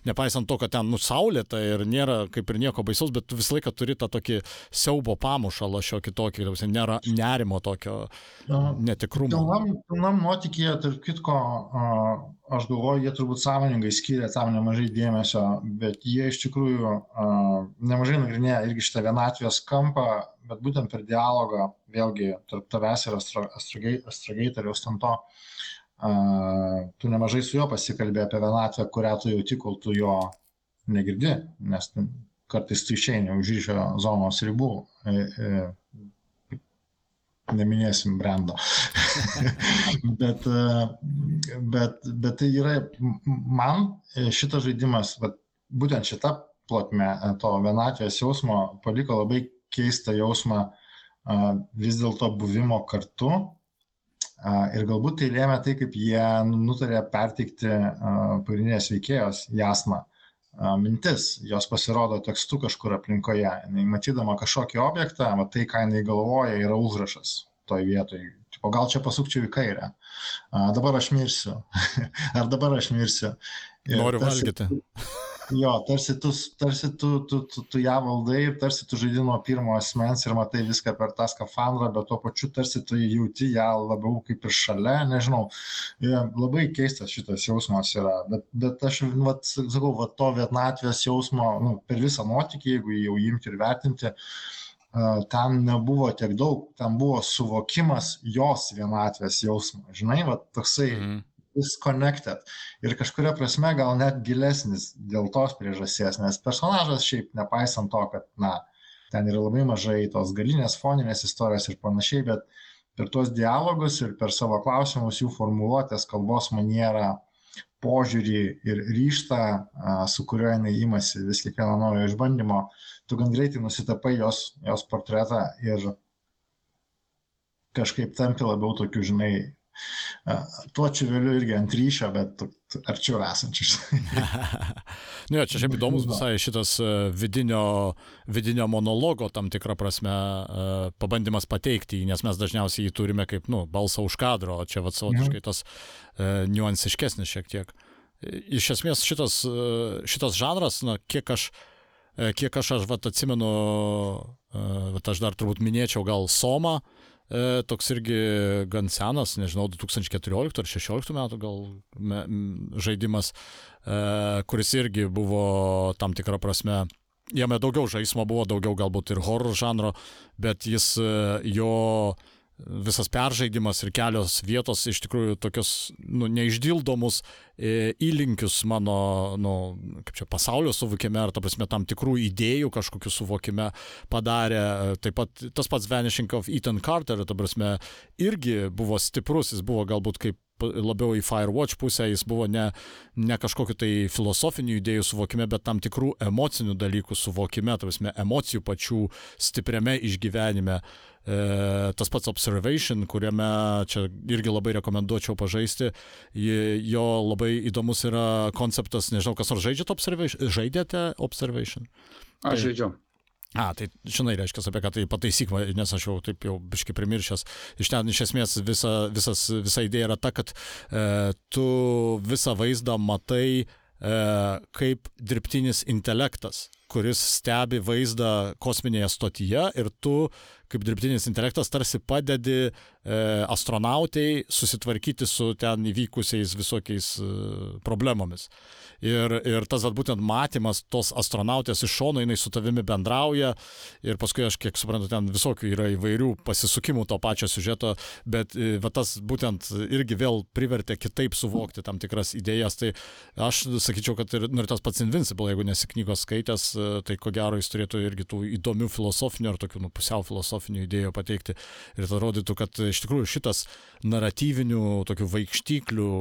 nepaisant to, kad ten nusaulėta ir nėra kaip ir nieko baisaus, bet tu visą laiką turi tą tokį siaubo pamušalą šio kitokį, nėra nerimo tokio netikrumo. Pilnam, pilnam nuotykėje, tarp kitko, uh aš galvoju, jie turbūt sąmoningai skiria tam nemažai dėmesio, bet jie iš tikrųjų uh, nemažai nagrinėja irgi šitą vienatvės kampą, bet būtent per dialogą, vėlgi, tarp tavęs ir astrogeitoriaus tam to, tu nemažai su juo pasikalbė apie vienatvę, kurią tu jauti, kol tu jo negirdi, nes kartais tu išeini už ryšio zonos ribų. E, e, neminėsim brendo. bet, e, bet, bet tai yra, man šitas žaidimas, būtent šita plotme to vienatvės jausmo paliko labai keistą jausmą vis dėlto buvimo kartu. Ir galbūt tai lėmė tai, kaip jie nutarė perteikti pagrindinės veikėjos jasmą mintis, jos pasirodo tekstu kažkur aplinkoje. Jis matydama kažkokį objektą, va, tai, ką jinai galvoja, yra užrašas toj vietoj. O gal čia pasukčiau į kairę. A, dabar aš mirsiu. Ar dabar aš mirsiu. Ir Noriu tarsi, valgyti. Jo, tarsi tu, tarsi tu, tu, tu, tu ją valdai ir tarsi tu žaidži nuo pirmo asmens ir matai viską per tą skafandrą, bet tuo pačiu tarsi tu jauti ją labiau kaip ir šalia, nežinau. Ja, labai keistas šitas jausmas yra, bet, bet aš, vat, sakau, vat, to vienatvės jausmo nu, per visą nuotykį, jeigu jau imti ir vertinti, uh, ten nebuvo tiek daug, ten buvo suvokimas jos vienatvės jausmo. Žinai, va, toksai. -hmm disconnected. Ir kažkuria prasme gal net gilesnis dėl tos priežasties, nes personažas šiaip nepaisant to, kad, na, ten yra labai mažai tos galinės foninės istorijos ir panašiai, bet per tuos dialogus ir per savo klausimus, jų formuluotės, kalbos manierą, požiūrį ir ryštą, su kuriuo jinai imasi vis kiekvieno naujo išbandymo, tu gan greitai nusitapai jos, jos portretą ir kažkaip tampi labiau tokiu, žinai, tuo čiveliu irgi ant ryšio, bet arčiau esančius. ne, čia šiaip įdomus visai šitas e, vidinio, vidinio monologo tam tikrą prasme e, pabandymas pateikti, nes mes dažniausiai jį turime kaip, nu, balsą už kadro, o čia vatsotiškai tas uh, niuansiškesnis šiek tiek. Iš esmės šitas, šitas žanras, na, kiek aš kiek aš, aš vat, atsimenu, vat, aš dar turbūt minėčiau gal Somą, E, toks irgi gan senas, nežinau, 2014 ar 2016 metų gal me, žaidimas, e, kuris irgi buvo tam tikrą prasme jame daugiau žaismo buvo, daugiau galbūt ir horror žanro, bet jis e, jo visas peržaidimas ir kelios vietos iš tikrųjų tokius nu, neišdildomus e, įlinkius mano, nu, kaip čia, pasaulio suvokime, ar, ta prasme, tam tikrų idėjų kažkokių suvokime padarė. Taip pat tas pats Vanishing of Ethan Carter, ta prasme, irgi buvo stiprus, jis buvo galbūt kaip labiau į Firewatch pusę, jis buvo ne, ne kažkokiu tai filosofinių idėjų suvokime, bet tam tikrų emocinių dalykų suvokime, tavasme, emocijų pačių stipriame išgyvenime. E, tas pats Observation, kuriame čia irgi labai rekomenduočiau pažaisti, jo labai įdomus yra konceptas, nežinau, kas nors žaidžiate Observation, žaidėte Observation? Aš tai, žaidžiu. A, tai žinai, reiškia, apie ką tai pataisyk, nes aš jau taip jau biškai primiršęs. Iš ten iš esmės visa, visas, visa idėja yra ta, kad e, tu visą vaizdą matai e, kaip dirbtinis intelektas, kuris stebi vaizdą kosminėje stotyje ir tu kaip dirbtinis intelektas tarsi padedi e, astronautai susitvarkyti su ten įvykusiais visokiais e, problemomis. Ir, ir tas vat, būtent matymas tos astronautės iš šono, jinai su tavimi bendrauja ir paskui aš kiek suprantu, ten visokių yra įvairių pasisukimų to pačio siužeto, bet e, va, tas būtent irgi vėl privertė kitaip suvokti tam tikras idėjas. Tai aš sakyčiau, kad ir, nu, ir tas pats Invincible, jeigu nesi knygos skaitęs, e, tai ko gero jis turėtų irgi tų įdomių filosofinių ar tokių nu, pusiau filosofinių idėjų pateikti ir tai rodytų, kad iš tikrųjų šitas naratyvinių tokių vaikštyklių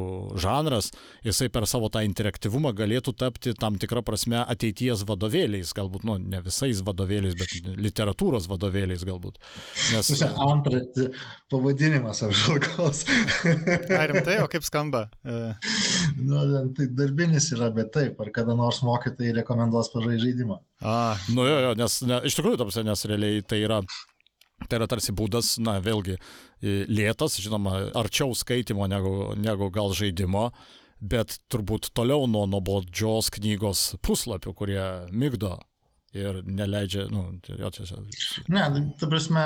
žanras, jisai per savo tą interaktyvumą filmą galėtų tapti tam tikrą prasme ateities vadovėliais, galbūt, nu, ne visais vadovėliais, bet literatūros vadovėliais galbūt. Nes... Antras pavadinimas apžvalgos. Ar rimtai, o kaip skamba? E. nu, tai darbinis yra, bet taip, ar kada nors mokytojai rekomenduos pažaisti žaidimą. A, nu jo, jo, nes ne, iš tikrųjų, tamsia, nes realiai tai yra Tai yra tarsi būdas, na, vėlgi, lėtas, žinoma, arčiau skaitimo negu, negu gal žaidimo, bet turbūt toliau nuo nuobodžios knygos puslapių, kurie mygdo ir neleidžia, nu, jo čia. Ne, ta prasme,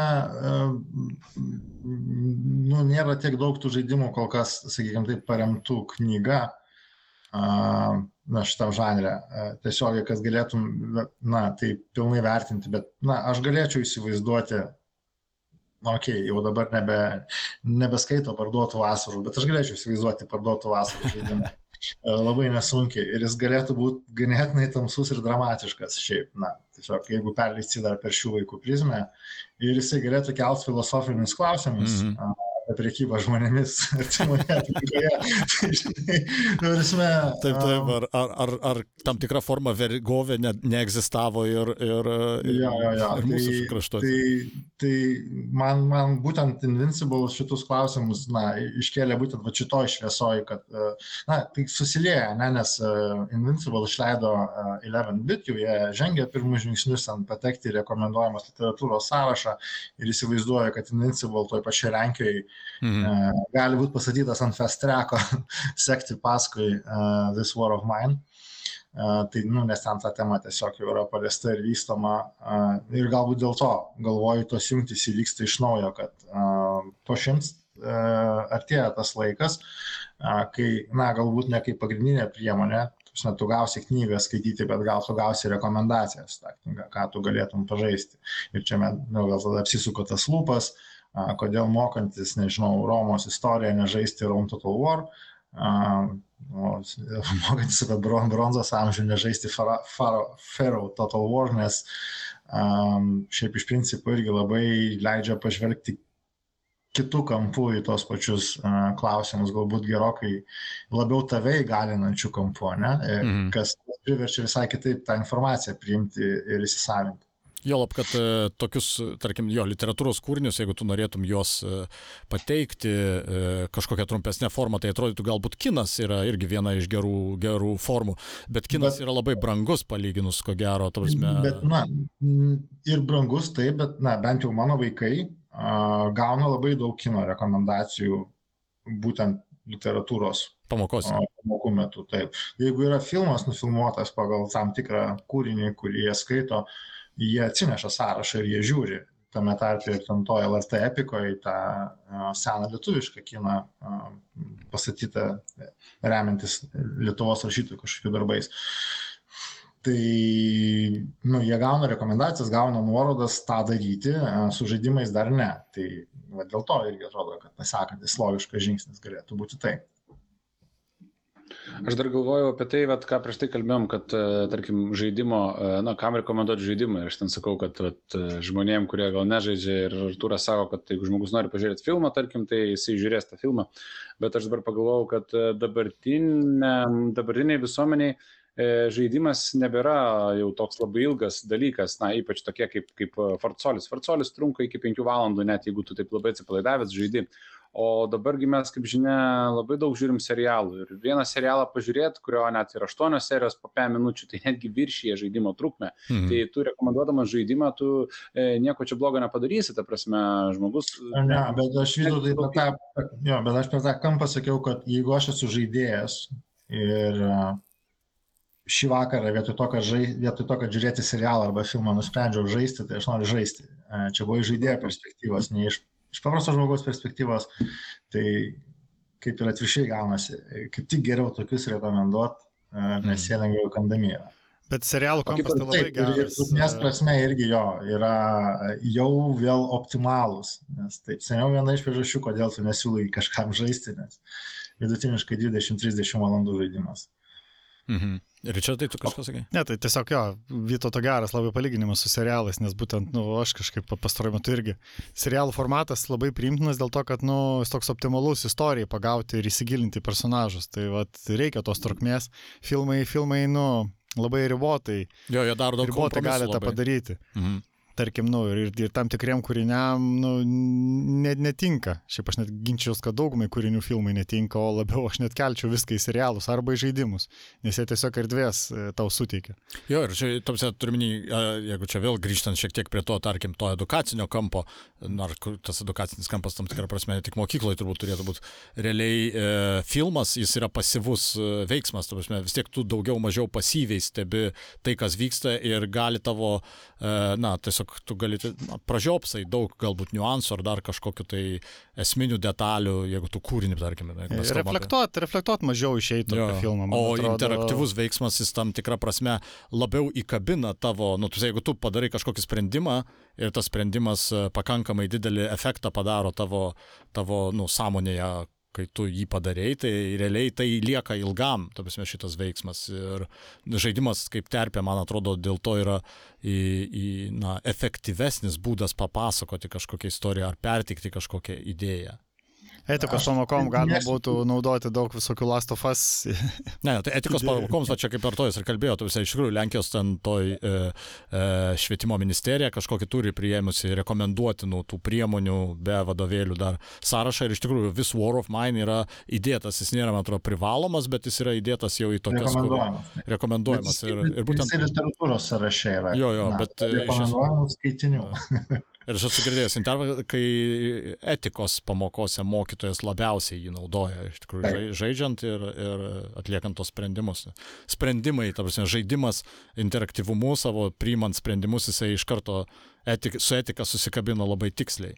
nu, nėra tiek daug tų žaidimų kol kas, sakykime, taip paremtų knyga, na, šitam žanrė. Tiesiogiai, kas galėtum, na, tai pilnai vertinti, bet, na, aš galėčiau įsivaizduoti, na, okei, okay, jau dabar nebe, nebeskaito parduotų vasarų, bet aš galėčiau įsivaizduoti parduotų vasarų žaidimą. Labai nesunkiai ir jis galėtų būti ganėtinai tamsus ir dramatiškas šiaip, na, tiesiog jeigu perleisti dar per šių vaikų prizmę ir jisai galėtų kelt filosofinius klausimus. Mm -hmm apie priekybą žmonėmis artimoje aplinkoje. Tai, žinai, taip, taip, ar, ar, ar, ar tam tikra forma vergovė ne, neegzistavo ir, ir, ja, ja, ja. ir mūsų tai, kraštuose. Tai, tai man, man būtent Invincible šitus klausimus, na, iškėlė būtent va šitoj šviesoj, kad, na, tai susilieja, ne, nes Invincible išleido 11-bit, jau jie žengė pirmus žingsnius ant patekti į rekomenduojamas literatūros sąrašą ir įsivaizduoja, kad Invincible toj pačioj Lenkijoje Mhm. Uh, gali būti pastatytas ant fast tracko, sekti paskui uh, This War of Mine. Uh, tai, nu, nes ten ta tema tiesiog jau yra paliesta ir vystoma. Uh, ir galbūt dėl to, galvoju, tos jungtys įvyksta iš naujo, kad uh, po šimts uh, artėja tas laikas, uh, kai, na, galbūt ne kaip pagrindinė priemonė, na, tu gausi knygą skaityti, bet gal tu gausi rekomendacijas, tą knygą, ką tu galėtum pažaisti. Ir čia, nu, gal tada apsisuko tas lūpas, uh, kodėl mokantis, nežinau, Romos istoriją nežaisti Rome Total War, mokantis apie bronzos amžių nežaisti Pharaoh Total War, nes šiaip iš principo irgi labai leidžia pažvelgti kitų kampų į tos pačius uh, klausimus, galbūt gerokai labiau tave įgalinančių kampų, ne? Mhm. kas priverčia visai kitaip tą informaciją priimti ir įsisavinti. Jolab, kad e, tokius, tarkim, jo literatūros kūrinius, jeigu tu norėtum juos e, pateikti e, kažkokią trumpesnę formą, tai atrodytų galbūt kinas yra irgi viena iš gerų, gerų formų, bet kinas bet, yra labai brangus palyginus, ko gero, tavasme. Bet, na, ir brangus taip, bet, na, bent jau mano vaikai a, gauna labai daug kino rekomendacijų būtent literatūros pamokos. Pamokų metu, taip. Jeigu yra filmas nufilmuotas pagal tam tikrą kūrinį, kurį jie skaito, uh, jie atsineša sąrašą ir jie žiūri tame tarpe ir ten to LRT epikoje tą seną lietuvišką kiną pastatytą remiantis Lietuvos rašytojų kažkokių darbais. Tai nu, jie gauna rekomendacijas, gauna nuorodas tą daryti, su žaidimais dar ne. Tai va, dėl to irgi atrodo, kad pasakantis logiškas žingsnis galėtų būti tai. Aš dar galvojau apie tai, vat, ką prieš tai kalbėjom, kad, e, tarkim, žaidimo, e, na, kam rekomenduoti žaidimą. Ir aš ten sakau, kad vat, e, žmonėm, kurie gal nežaidžia ir Artūras sako, kad jeigu žmogus nori pažiūrėti filmą, tarkim, tai jisai žiūrės tą filmą. Bet aš dabar pagalvojau, kad dabartiniai visuomeniai žaidimas nebėra jau toks labai ilgas dalykas, na, ypač tokie kaip, kaip Fortsolis. Fortsolis trunka iki 5 valandų, net jeigu tu taip labai atsipalaidavęs žaidži. O dabargi mes, kaip žinia, labai daug žiūrim serialų. Ir vieną serialą pažiūrėti, kurio net ir aštuonios serijos po 5 minučių, tai netgi viršyje žaidimo trukmę. Mhm. Tai tu rekomenduodamas žaidimą, tu e, nieko čia blogo nepadarysi, ta prasme, žmogus. Ne, bet aš vis dėlto tą, jo, bet aš per tą kampą sakiau, kad jeigu aš esu žaidėjas ir e, šį vakarą vietoj to, kad, žai, vietoj to, kad žiūrėti serialą arba filmą nusprendžiau žaisti, tai aš noriu žaisti. E, čia buvo iš žaidėjo perspektyvos, ne iš iš paprasto žmogaus perspektyvos, tai kaip ir atviršiai gaunasi, kaip tik geriau tokius rekomenduot, nes jie lengviau kandami yra. Bet serialų kampas tai labai geras. Ir trukmės prasme irgi jo yra jau vėl optimalūs. Nes taip, seniau viena iš priežasčių, kodėl tu nesiūlai kažkam žaisti, nes vidutiniškai 20-30 valandų žaidimas. Mhm. Ričardai, tu kažką sakai? Ne, tai tiesiog jo, Vytauto geras labai palyginimas su serialais, nes būtent, nu, aš kažkaip pastaruoju metu irgi. Serialų formatas labai priimtinas dėl to, kad, nu, jis toks optimalus istorijai pagauti ir įsigilinti personažus. Tai, vat, reikia tos trukmės. Filmai, filmai, nu, labai ribotai. Jo, jie daro daug ribotai gali tą padaryti. Mhm tarkim, nu, ir, ir tam tikriem kūriniam nu, net netinka. Šiaip aš net ginčiaus, kad daugumai kūrinių filmai netinka, o labiau aš net kelčiau viską į serialus arba į žaidimus, nes jie tiesiog erdvės e, tau suteikia. Jo, ir čia, tamsia, turiminį, jeigu čia vėl grįžtant šiek tiek prie to, tarkim, to edukacinio kampo, ar tas edukacinis kampas tam tikrą prasme, ne tik mokykloje turbūt turėtų būti, realiai e, filmas, jis yra pasyvus e, veiksmas, prasme, vis tiek tu daugiau mažiau pasyviai stebi tai, kas vyksta ir gali tavo, e, na, tiesiog tiesiog tu gali, pražiopsai daug galbūt niuansų ar dar kažkokiu tai esminių detalių, jeigu tu kūrinį, tarkime. Reflektuot, apie... reflektuot mažiau išeitų jo, apie filmą. O atrodo... interaktyvus veiksmas jis tam tikrą prasme labiau įkabina tavo, nu, tu, jeigu tu padarai kažkokį sprendimą ir tas sprendimas e, pakankamai didelį efektą padaro tavo, tavo nu, sąmonėje, kai tu jį padarėjai, tai realiai tai lieka ilgam, ta prasme, šitas veiksmas. Ir žaidimas kaip terpė, man atrodo, dėl to yra į, į, na, efektyvesnis būdas papasakoti kažkokią istoriją ar pertikti kažkokią idėją. Etikos pamokom galima būtų naudoti daug visokių Last of Us. ne, tai etikos pamokoms, va čia kaip ir tojas ir kalbėjo, tu visai iš tikrųjų Lenkijos ten toj e, e, švietimo ministerija kažkokį turi priėmusi rekomenduotinų tų priemonių be vadovėlių dar sąrašą ir iš tikrųjų vis War of Mine yra įdėtas, jis nėra, man atrodo, privalomas, bet jis yra įdėtas jau į tokias rekomenduojamas. Kur, rekomenduojamas. Ir, ir būtent... Jis literatūros sąraše yra. Jo, jo, Na, bet... E, rekomenduojamų skaitinių. Ir aš esu girdėjęs intervą, kai etikos pamokose mokytojas labiausiai jį naudoja, iš tikrųjų, žaidžiant ir, ir atliekant tos sprendimus. Sprendimai, ta prasme, žaidimas interaktyvumu savo priimant sprendimus, jisai iš karto etik, su etika susikabino labai tiksliai.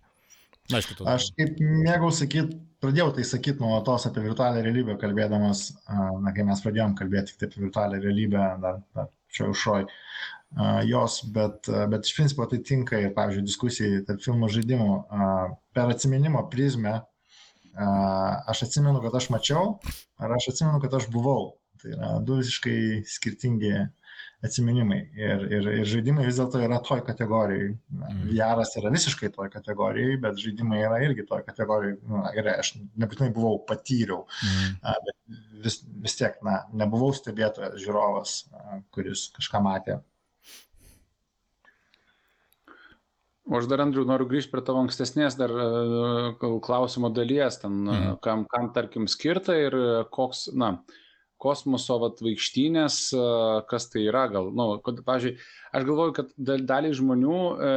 Na, aišku, tada. Aš kaip mėgau sakyti, pradėjau tai sakyti nuolatos apie virtualią realybę, kalbėdamas, na, kai mes pradėjom kalbėti tik apie virtualią realybę, dar, dar čia užšoj jos, bet, bet iš principo tai tinka ir, pavyzdžiui, diskusijai tarp filmų žaidimų. Per atsiminimo prizmę aš atsimenu, kad aš mačiau, ar aš atsimenu, kad aš buvau. Tai yra du visiškai skirtingi atsiminimai. Ir, ir, ir žaidimai vis dėlto yra toj kategorijai. Mm. Jaras yra visiškai toj kategorijai, bet žaidimai yra irgi toj kategorijai. Na, gerai, aš nebūtinai buvau patyriau, mm. bet vis, vis tiek, na, nebuvau stebėtojas, žiūrovas, kuris kažką matė O aš dar, Andriu, noriu grįžti prie tavo ankstesnės dar e, klausimo dalies, ten, mm. kam, kam, tarkim, skirta ir e, koks, na, kosmoso vat, vaikštynės, kas tai yra, gal, nu, pavyzdžiui, aš galvoju, kad daliai žmonių e,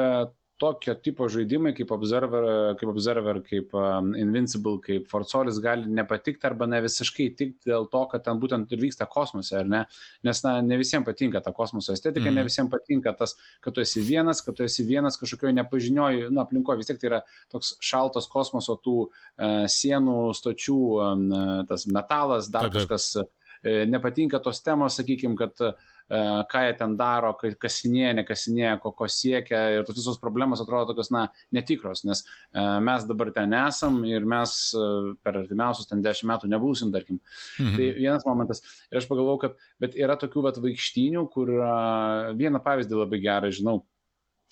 tokio tipo žaidimai kaip Observer, kaip, Observer, kaip um, Invincible, kaip Forzolis gali nepatikti arba ne visiškai tikti dėl to, kad ten būtent ir vyksta kosmose, ar ne? Nes na, ne visiems patinka ta kosmoso estetika, ne mhm. visiems patinka tas, kad tu esi vienas, kad tu esi vienas kažkokioje nepažinioje, na, aplinkoje, vis tiek tai yra toks šaltas kosmoso tų uh, sienų, stočių, um, tas metalas, dar kažkas. Uh, nepatinka tos temos, sakykime, kad E, ką jie ten daro, kasinėja, nekasinėja, ko, ko siekia ir tos visos problemos atrodo tokios, na, netikros, nes e, mes dabar ten esam ir mes e, per artimiausius ten dešimt metų nebūsim, tarkim. Mhm. Tai vienas momentas. Ir aš pagalvojau, kad, bet yra tokių vat vaikštynių, kur vieną pavyzdį labai gerą žinau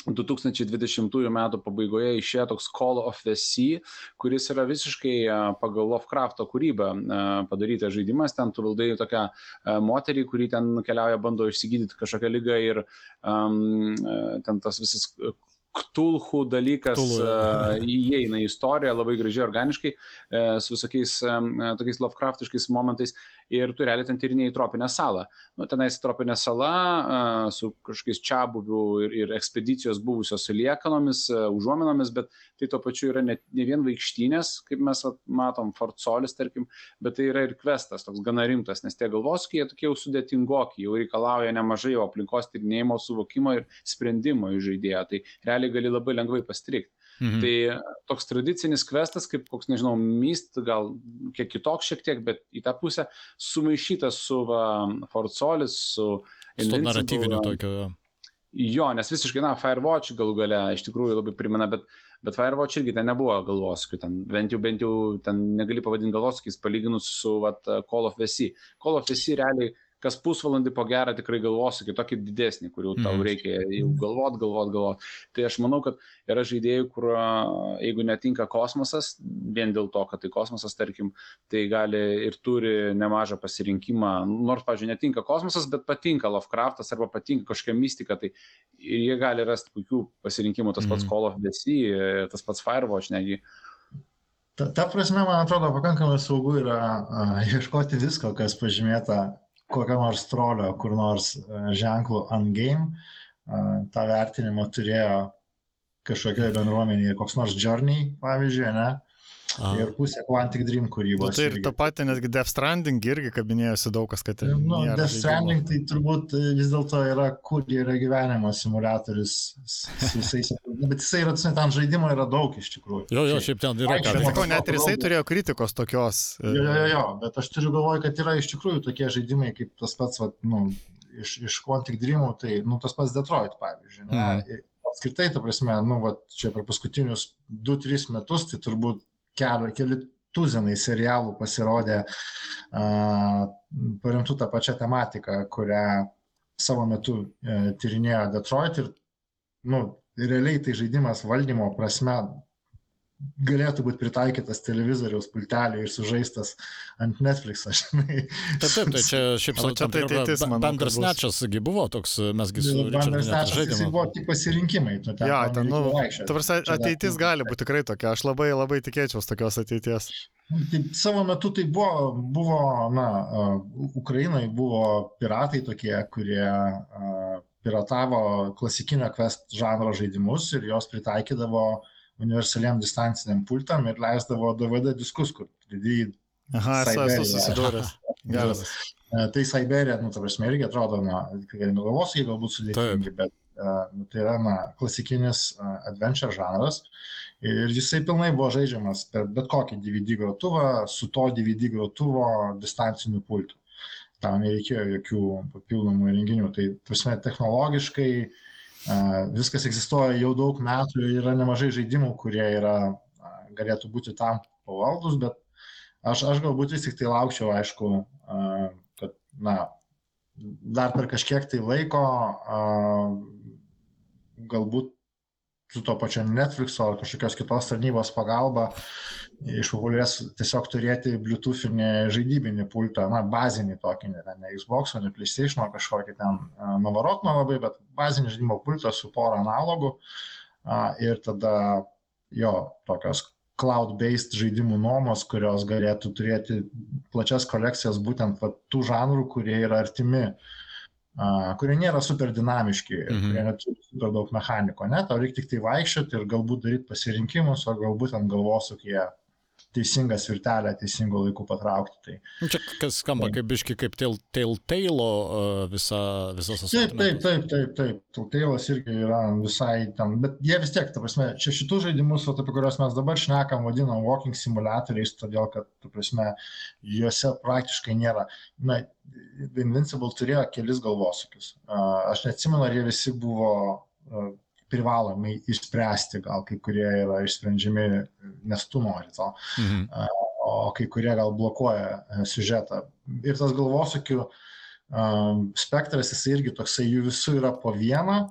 2020 metų pabaigoje išėjo toks Call of the Sea, kuris yra visiškai pagal Lovecrafto kūrybą padarytas žaidimas. Ten tu valdai tokią moterį, kuri ten keliauja, bando išsigydyti kažkokią lygą ir um, ten tas visas Ktulhų dalykas uh, įeina į istoriją labai gražiai, organiškai, uh, su visokiais um, tokiais Lovecraftiškais momentais ir tu realiai ten tyrinėjai tropinę salą. Nu, tenais tropinė sala su kažkokiais čia buvių ir, ir ekspedicijos buvusios liekanomis, užuominomis, bet tai tuo pačiu yra ne, ne vien vaikštynės, kaip mes at, matom, Fort Solis, tarkim, bet tai yra ir kvestas, toks gana rimtas, nes tie galvoskiai tokie jau sudėtingoki, jau reikalauja nemažai jo aplinkos tyrinėjimo, suvokimo ir sprendimo iš žaidėjo. Tai realiai gali labai lengvai pastrikti. Mhm. Tai toks tradicinis kvestas, kaip koks, nežinau, myst, gal kiek kitoks šiek tiek, bet į tą pusę sumaišytas su va, Forzolis, su... Su to naratyviniu tokiu. Jo, nes visiškai, na, Firewatch galų gale iš tikrųjų labai primena, bet, bet Firewatch irgi ten nebuvo galvoskių, ten bent jau, bent jau ten negali pavadinti galvoskiais palyginus su vat, Call of Vesi. Call of Vesi realiai kas pusvalandį po gerą tikrai galvosiu kitokį didesnį, kur jau tau mhm. reikia jau galvot, galvot, galvot. Tai aš manau, kad yra žaidėjų, kur jeigu netinka kosmosas, vien dėl to, kad tai kosmosas, tarkim, tai gali ir turi nemažą pasirinkimą, nors, pažiūrėjau, netinka kosmosas, bet patinka Lovecraftas arba patinka kažkokia mistika, tai jie gali rasti puikių pasirinkimų, tas pats mm. Call of Sea, tas pats Firewatch negi. Ta, ta prasme, man atrodo, pakankamai saugu yra uh, ieškoti visko, kas pažymėta kokio nors trolio, kur nors e, ženklų ungame, tą vertinimą turėjo kažkokioje bendruomenėje, koks nors journey, pavyzdžiui, ne? A. Ir pusė Quantic Dream kūrybos. Nu, tai ir tą patį netgi Death Stranding irgi kabinėjosi daug kas, kad... Nu, Death Stranding tai turbūt vis dėlto yra, kur yra gyvenimo simulatorius su visais. Bet jisai yra, ten žaidimo yra daug iš tikrųjų. Jo, jo, šiaip ten yra. Aš sakau, net ir jisai turėjo kritikos tokios. Jo, jo, jo, jo, bet aš turiu galvoje, kad yra iš tikrųjų tokie žaidimai kaip tas pats, va, nu, iš, iš Quantic Dreamų, tai nu, tas pats Detroit, pavyzdžiui. Ne? Mm. Apskritai, ta prasme, nu, va, čia per paskutinius 2-3 metus, tai turbūt keli, keli tuzinai serialų pasirodė uh, paremtų tą pačią tematiką, kurią savo metu uh, tyrinėjo Detroit ir, nu, realiai tai žaidimas valdymo prasme galėtų būti pritaikytas televizoriaus pultelį ir sužaistas ant Netflix. Žinai. Taip, taip, tai čia šiaip savo čia tai ateitis. Bandersnatchasgi buvo toks, mesgi su Bandersnatchas buvo tik pasirinkimai. Tu ten, ja, ten, nu, ta prasme, ateitis gali būti tikrai tokia. Aš labai labai tikėčiaus tokios ateities. Tai savo metu tai buvo, buvo na, uh, Ukrainai buvo piratai tokie, kurie uh, piratavo klasikinio quest žanro žaidimus ir jos pritaikydavo uh, universaliam distanciniam pultam ir leisdavo DVD diskus, kur pridėjai. Aha, esu susidūręs. Geras. E, tai Siberija, nu, ta prasme, irgi atrodo, na, galvos, jie galbūt sudėtingi, bet uh, tai yra, na, klasikinis uh, adventure žanras ir jisai pilnai buvo žaidžiamas per bet kokį DVD grotuvą, su to DVD grotuvo distanciniu pultu. Tam nereikėjo jokių papildomų įrenginių. Tai, prasme, technologiškai uh, Viskas egzistuoja jau daug metų yra nemažai žaidimų, kurie yra, galėtų būti tam pavaldus, bet aš, aš galbūt vis tik tai laukčiau, aišku, kad, na, dar per kažkiek tai laiko, galbūt su to pačiu Netflixo ar kažkokios kitos tarnybos pagalba išpopuliarės tiesiog turėti Bluetoothinį žaidybinį pultą, na, bazinį tokį, ne, ne Xbox, ne PlayStation, kažkokį ten navarotną labai, bet bazinį žaidimo pultą su pora analogų ir tada jo tokios cloud-based žaidimų nuomos, kurios galėtų turėti plačias kolekcijas būtent va, tų žanrų, kurie yra artimi uh, kurie nėra super dinamiški, mhm. kurie neturi super daug mechaniko, ne, tau reikia tik tai vaikščioti ir galbūt daryti pasirinkimus, o galbūt ant galvosūkėje teisingą svirtelę teisingu laiku patraukti. Tai, nu, Čia kas skamba tai, kaip biški, kaip uh, visa, visas asociacijos. Taip, taip, taip, taip, taip. Telltale'as irgi yra visai ten, bet jie vis tiek, ta prasme, čia šitų žaidimus, apie kuriuos mes dabar šnekam, vadinam walking simulatoriais, todėl kad, ta prasme, juose praktiškai nėra. Na, Invincible turėjo kelis galvosūkius. Aš neatsimenu, ar jie visi buvo privalomai išspręsti, gal kai kurie yra išsprendžiami, nes tu nori to, mhm. o kai kurie gal blokuoja e, siužetą. Ir tas galvosūkių um, spektras, jis irgi toksai, jų visų yra po vieną,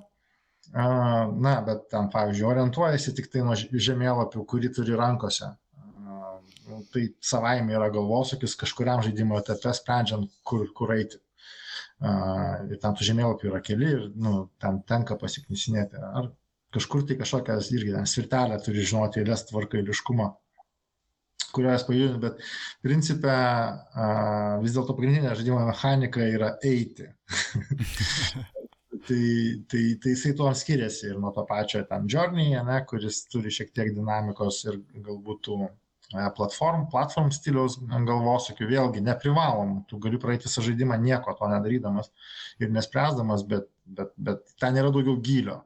na, bet ten, pavyzdžiui, orientuojasi tik tai nuo žemėlapių, kurį turi rankose. Tai savaime yra galvosūkis kažkuriam žaidimo etape sprendžiant, kur, kur eiti. Ir ten tų žemėlapių yra keli ir nu, ten tenka pasiknisinėti. Ar kažkur tai kažkokias irgi svirtelę turi žinoti eilės tvarką eiliškumą, kurias pajudinti, bet principė vis dėlto pagrindinė žaidimo mechanika yra eiti. tai, tai, tai jisai tuo skiriasi ir nuo to pačio ten Journey, ne, kuris turi šiek tiek dinamikos ir galbūt tų platform, platform stiliaus galvosūkių, vėlgi neprivalom, tu gali praeiti visą žaidimą nieko to nedarydamas ir nespręsdamas, bet, bet, bet ten yra daugiau gylio.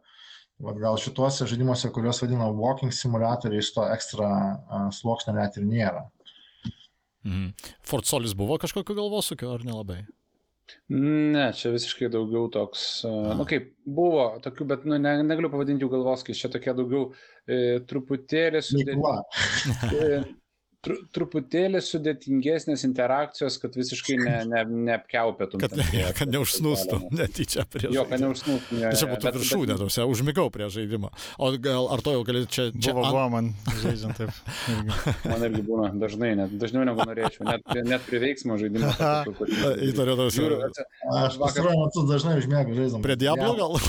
Vat gal šituose žaidimuose, kuriuos vadina walking simulatoriais, to ekstra uh, sluoksnio net ir nėra. Mhm. Fort Solis buvo kažkokio galvosūkio ar nelabai? Ne, čia visiškai daugiau toks, na nu, kaip buvo tokių, bet nu, ne, negaliu pavadinti jų galvoskais, čia tokie daugiau e, truputėlį sudėtingi tru, truputėlį sudėtingesnės interakcijos, kad visiškai ne, ne, neapkiaupėtum. Kad, ne, kad neužsnūstum netyčia prie žaidimo. Jo, kad neužsnūstum. Ja, čia būtų viršūnė, bet... tuose, užmigau prie žaidimo. O gal ar to jau gali čia... čia buvo, buvo man žaidžiant taip. man irgi būna dažnai, net, dažniau negu norėčiau, net, net prie veiksmo žaidimo. Įtariu, tas yra. Aš pastaruoju metu dažnai užmėgau žaidimą. Prie Diablo gal?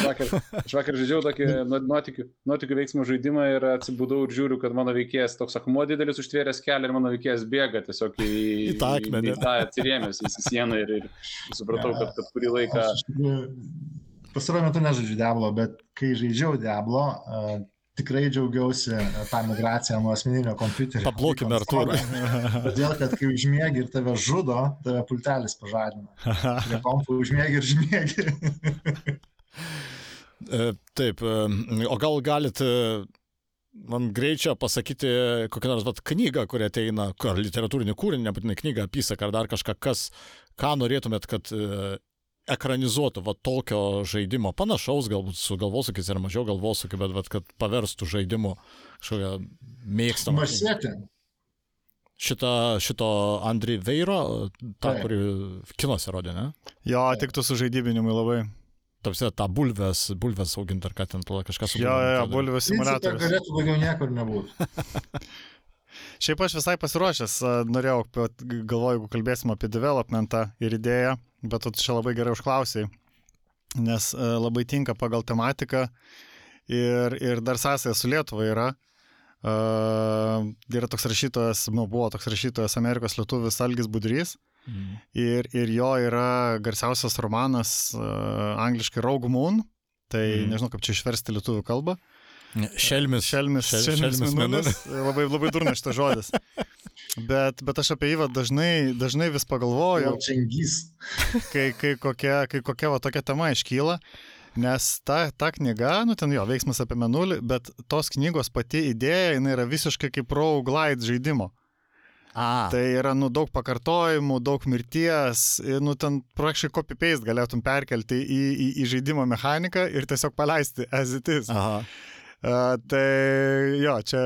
Aš vakar, aš vakar žaidžiau tokį nuotikių, nuotikių veiksmų žaidimą ir atsibudau ir žiūriu, kad mano veikėjas toks akmuo didelis užtvėręs kelią ir mano veikėjas bėga tiesiog į, į tą akmenį. Į tą atsirėmęs į sieną ir, ir supratau, kad, kad kurį laiką... Pastaruoju metu nežaidžiu Diablo, bet kai žaidžiau Diablo, uh, tikrai džiaugiausi tą migraciją nuo asmeninio kompiuterio. Pablokime Artūrą. Todėl, kad kai užmėgi ir tave žudo, tave pultelis pažadina. Kompų užmėgi ir žmėgi. E, taip, e, o gal galit e, man greičiau pasakyti kokią nors vat, knygą, kuri ateina, ar literatūrinį kūrinį, nebūtinai knygą, apysaką ar dar kažką, kas, ką norėtumėt, kad ekranizuotų va tokio žaidimo, panašaus galbūt su galvosūkiais ar mažiau galvosūkių, bet, bet kad paverstų žaidimu kažkokią mėgstamą. Marsėti. Šitą, šito Andri Veiro, tą, kurį kinuose rodė, ne? Jo, tiktų su žaidybinimu labai. Tapsi tą bulves, bulves auginti ar ką ten, kažkas su. Jo, jo, bulves simulatorius. Galėtų daugiau niekur nebūti. Šiaip aš visai pasiruošęs, norėjau, galvoju, jeigu kalbėsim apie developmentą ir idėją, bet tu čia labai gerai užklausiai, nes labai tinka pagal tematiką ir, ir dar sąsaja su Lietuva yra. Uh, yra toks rašytojas, nu, buvo toks rašytojas Amerikos lietuvis Algis Budrys. Mm. Ir, ir jo yra garsiausias romanas uh, angliškai Rogue Moon. Tai mm. nežinau, kaip čia išversti lietuvių kalbą. Šelmis. Šelmis, šel, šelmis, šelmis minulis. labai, labai durna šitas žodis. Bet, bet aš apie jį va, dažnai, dažnai vis pagalvoju. kai, kai, kokia, kai kokia va, tokia tema iškyla. Nes ta, ta knyga, nu ten jo, veiksmas apie menulį, bet tos knygos pati idėja, jinai yra visiškai kaip roguelite žaidimo. A. Tai yra, nu, daug pakartojimų, daug mirties, nu, ten praktiškai copy-paste galėtum perkelti į, į, į žaidimo mechaniką ir tiesiog paleisti as it is. Aha. Uh, tai jo, čia,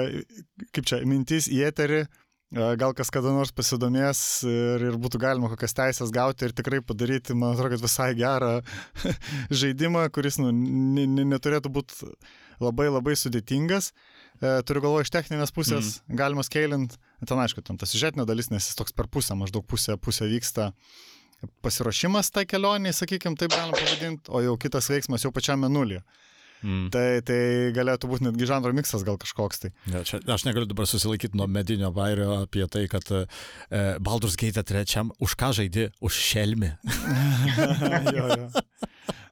kaip čia, mintis į eterį, uh, Gal kas kada nors pasidomės ir, ir būtų galima kokias teisės gauti ir tikrai padaryti, man atrodo, kad visai gerą žaidimą, kuris nu, neturėtų būti labai labai sudėtingas. E, turiu galvo iš techninės pusės, mm. galima scalinti, ten aišku, ten tas žiūrėtinė dalis, nes jis toks per pusę, maždaug pusę, pusę vyksta pasiruošimas tai kelioniai, sakykime, taip galima pavadinti, o jau kitas veiksmas jau pačiame nulyje. Mm. Tai, tai galėtų būti netgi žanro miksas gal kažkoks tai. Ja, čia, aš negaliu dabar susilaikyti nuo medinio vairio apie tai, kad e, Baldur's Gate trečiam už ką žaidži? Už šelmį. jo, jo.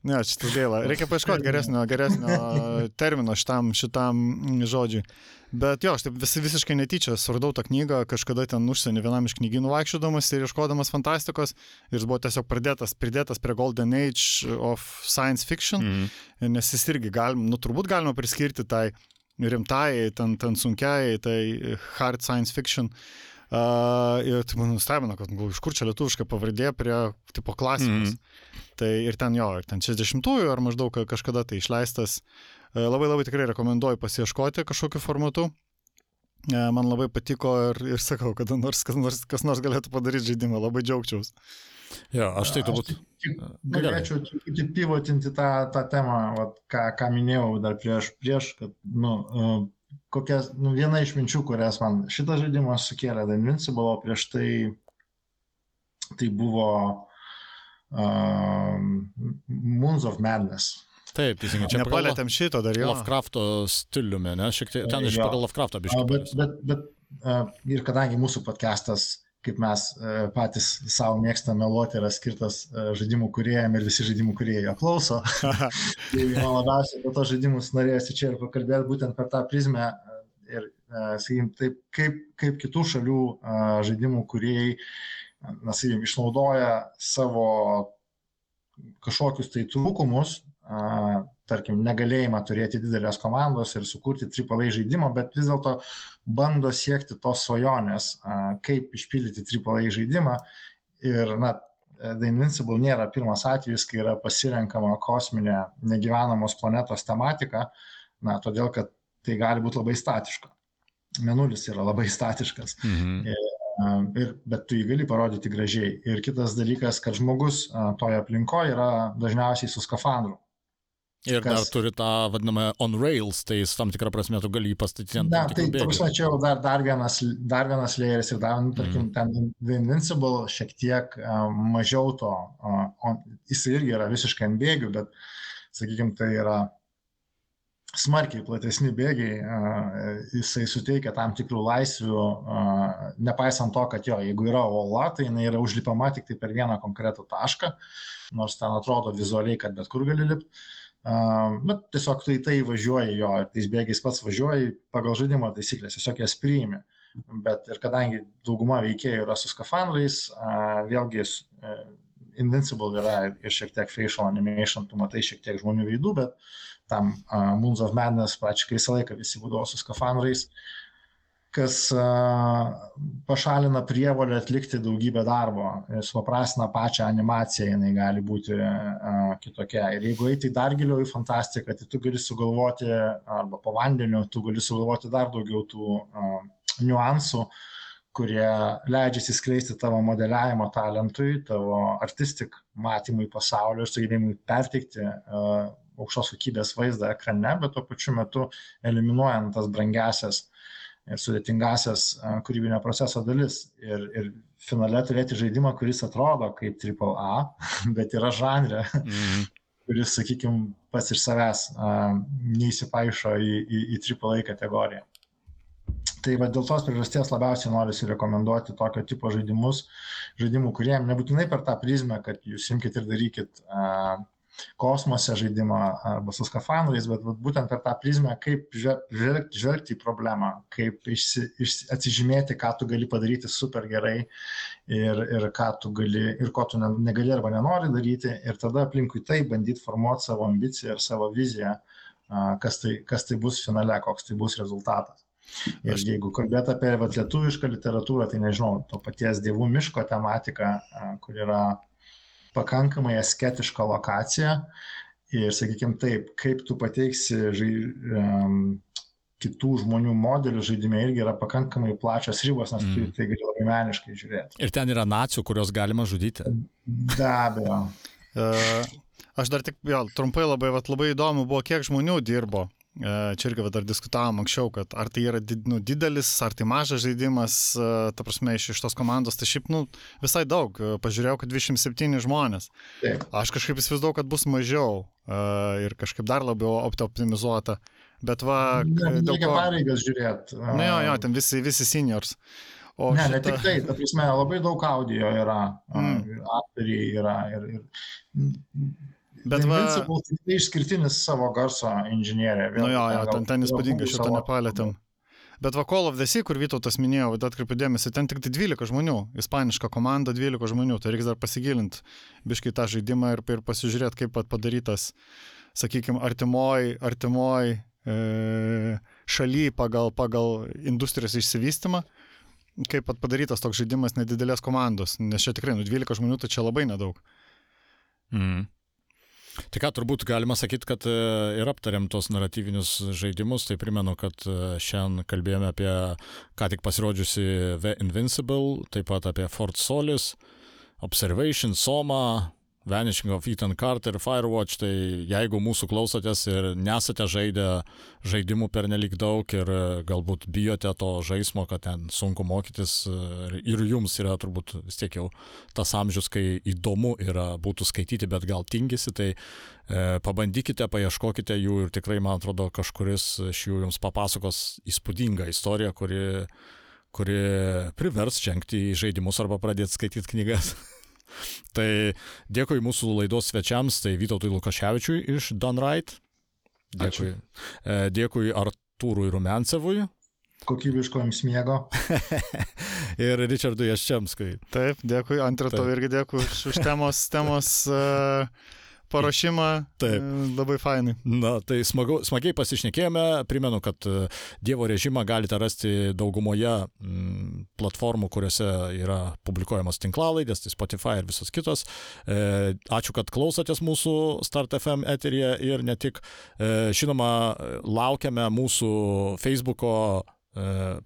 Ne, šitas gaila. Reikia paieškoti geresnio, geresnio termino šitam, šitam žodžiui. Bet jo, aš taip vis, visiškai netyčia suradau tą knygą kažkada ten užsienį vienam iš knygynų vaikščiodamas ir ieškodamas fantastikos ir jis buvo tiesiog pridėtas, pridėtas prie Golden Age of Science Fiction, mm -hmm. nes jis irgi galim, nu turbūt galima priskirti tai rimtai, ten, ten sunkiai, tai hard science fiction. Uh, ir tai man nustebino, kad gal, iš kur čia lietuviška pavardė prie tipo klasikos. Mm. Tai ir ten jo, ir ten 60-ųjų ar maždaug kažkada tai išleistas E, labai labai tikrai rekomenduoju pasieškoti kažkokiu formatu. E, man labai patiko ir, ir sakau, kada nors kas, nors kas nors galėtų padaryti žaidimą, labai džiaugčiaus. Jo, aš tai turbūt. Galėčiau truputį pivotinti tą, tą temą, vat, ką, ką minėjau dar prieš, prieš kad, nu, kokia, nu, viena iš minčių, kurias man šitas žaidimas sukėlė The Invincible, prieš tai tai buvo uh, Moons of Madness. Taip, teisingai. Čia palėtėm šito dar jau. Lovecrafto stiliumi, ne? Šiek tiek ten iš pagal Lovecraftą biškai. Bet, bet, bet uh, ir kadangi mūsų podcastas, kaip mes uh, patys savo mėgstame meluoti, yra skirtas uh, žaidimų kuriejam ir visi žaidimų kuriejai jo klauso, tai man labiausiai apie tos žaidimus norėjusi čia ir pakalbėti būtent per tą prizmę ir, uh, sakykim, taip, kaip, kaip kitų šalių žaidimų kuriejai, na, sakykim, išnaudoja savo kažkokius tai trūkumus tarkim, negalėjimą turėti didelės komandos ir sukurti AAA žaidimą, bet vis dėlto bando siekti tos svajonės, kaip išpildyti AAA žaidimą. Ir, na, The Invincible nėra pirmas atvejis, kai yra pasirenkama kosminė negyvenamos planetos tematika, na, todėl kad tai gali būti labai statiška. Menulis yra labai statiškas. Mhm. Ir, ir, bet tu jį gali parodyti gražiai. Ir kitas dalykas, kad žmogus toje aplinkoje yra dažniausiai su skafandru. Ir kas... dar turi tą vadinamą on rails, tai tam tikrą prasme tu gali jį pastatyti ant... Na, tai prasme, čia jau dar, dar, vienas, dar vienas layeris ir dar, nu, tarkim, mm. ten The Invincible šiek tiek uh, mažiau to, uh, on, jis irgi yra visiškai ant bėgių, bet, sakykime, tai yra smarkiai platesni bėgiai, uh, jisai suteikia tam tikrų laisvių, uh, nepaisant to, kad jo, jeigu yra ola, tai jinai yra užlipama tik tai per vieną konkretų tašką, nors ten atrodo vizualiai, kad bet kur gali lipti bet tiesiog tai tai važiuoji jo ir tais bėgiais pats važiuoji pagal žaidimo taisyklės, tiesiog jas priimi. Bet ir kadangi dauguma veikėjų yra su skafandrais, uh, vėlgi uh, Invincible yra ir šiek tiek facial animation, tu matai šiek tiek žmonių veidų, bet tam uh, Moons of Madness praktiškai visą laiką visi būdavo su skafandrais. Uh, kas pašalina prievolę atlikti daugybę darbo, supaprastina pačią animaciją, jinai gali būti kitokia. Ir jeigu eiti dar giliau į fantastiką, tai tu gali sugalvoti, arba po vandeniu, tu gali sugalvoti dar daugiau tų niuansų, kurie leidžia įsiskleisti tavo modeliavimo talentui, tavo artistik matymui pasaulio ir sugebėjimui perteikti uh, aukštos kokybės vaizdą ekrane, bet tuo pačiu metu eliminuojant tas brangiasias ir sudėtingasias kūrybinio proceso dalis. Ir, ir finale turėti žaidimą, kuris atrodo kaip AAA, bet yra žanrė, mm. kuris, sakykime, pats iš savęs neįsipaišo į, į, į AAA kategoriją. Tai va, dėl tos priežasties labiausiai noriu rekomenduoti tokio tipo žaidimus, žaidimų, kuriem nebūtinai per tą prizmę, kad jūs imkite ir darykit uh, kosmose žaidimą arba su skafandrais, bet, bet būtent per tą prizmę, kaip žvelgti, žvelgti į problemą, kaip išsi, išsi, atsižymėti, ką tu gali padaryti super gerai ir, ir ką tu gali ir ko tu negali arba nenori daryti ir tada aplinkui tai bandyti formuoti savo ambiciją ir savo viziją, kas tai, kas tai bus finale, koks tai bus rezultatas. Ir jeigu kalbėt apie vat, lietuvišką literatūrą, tai nežinau, to paties dievų miško tematika, kur yra pakankamai asketiška lokacija ir, sakykime, taip, kaip tu pateiksi žai, um, kitų žmonių modelių žaidime irgi yra pakankamai plačios ribos, nes mm. tu tai gali labai meniškai žiūrėti. Ir ten yra nacijų, kurios galima žudyti. Be abejo. Uh, aš dar tik, vėl, trumpai labai, vat, labai įdomu buvo, kiek žmonių dirbo E, čia irgi dar diskutavom anksčiau, kad ar tai yra nu, didelis, ar tai mažas žaidimas, e, ta prasme, iš, iš tos komandos, tai šiaip, nu, visai daug. E, pažiūrėjau, kad 27 žmonės. Aš kažkaip įsivaizduoju, kad bus mažiau ir kažkaip dar labiau optimizuota. Bet va... Dėl ko pareigas žiūrėti. Na nu, jo, jo, ten visi, visi seniors. O ne, šita... ne tik tai, ta prasme, labai daug audio yra, mm. aktoriai yra ir, ir Bet va... Tai išskirtinis savo garso inžinierė. Nu jo, jo, ten, ten įspūdinga, šito nepalėtėm. Bet va Call of the Sea, kur Vytautas minėjo, atkreipiu dėmesį, ten tik 12 tai žmonių, ispaniška komanda 12 žmonių, tai reikia dar pasigilinti biškai tą žaidimą ir, ir pasižiūrėti, kaip padarytas, sakykime, artimoj, artimoj e, šaly pagal, pagal industrijos išsivystimą, kaip padarytas toks žaidimas nedidelės komandos, nes čia tikrai, nu 12 žmonių tai čia labai nedaug. Mm. Tai ką, turbūt galima sakyti, kad e, ir aptarėm tos naratyvinius žaidimus, tai primenu, kad e, šiandien kalbėjome apie ką tik pasirodžiusi The Invincible, taip pat apie Fort Solis, Observation, Soma, Vanishing of Ethan Carter, Firewatch, tai jeigu mūsų klausotės ir nesate žaidę žaidimų per nelik daug ir e, galbūt bijote to žaismo, kad ten sunku mokytis e, ir jums yra turbūt vis tiek jau tas amžius, kai įdomu yra būtų skaityti, bet gal tingisi, tai e, pabandykite, paieškokite jų ir tikrai, man atrodo, kažkuris iš jų jums papasakos įspūdingą istoriją, kuri, kuri privers žengti į žaidimus arba pradėti skaityti knygas. Tai dėkui mūsų laidos svečiams, tai Vytautui Lukaševičiui iš Dunright. Dėkui. Ačiū. E, dėkui Artūrui Rumencevui. Kokybiško jums miego. ir Richardui Jaščiamskui. Taip, dėkui. Antrą to irgi dėkui už, už temos, temos uh, paruošimą. Taip. E, labai fainai. Na, tai smagu, smagiai pasišnekėjome. Primenu, kad e, Dievo režimą galite rasti daugumoje m, platformų, kuriuose yra publikuojamos tinklalaidės, tai Spotify ir visos kitos. E, ačiū, kad klausotės mūsų Start FM eteryje ir ne tik. E, žinoma, laukiame mūsų Facebook'o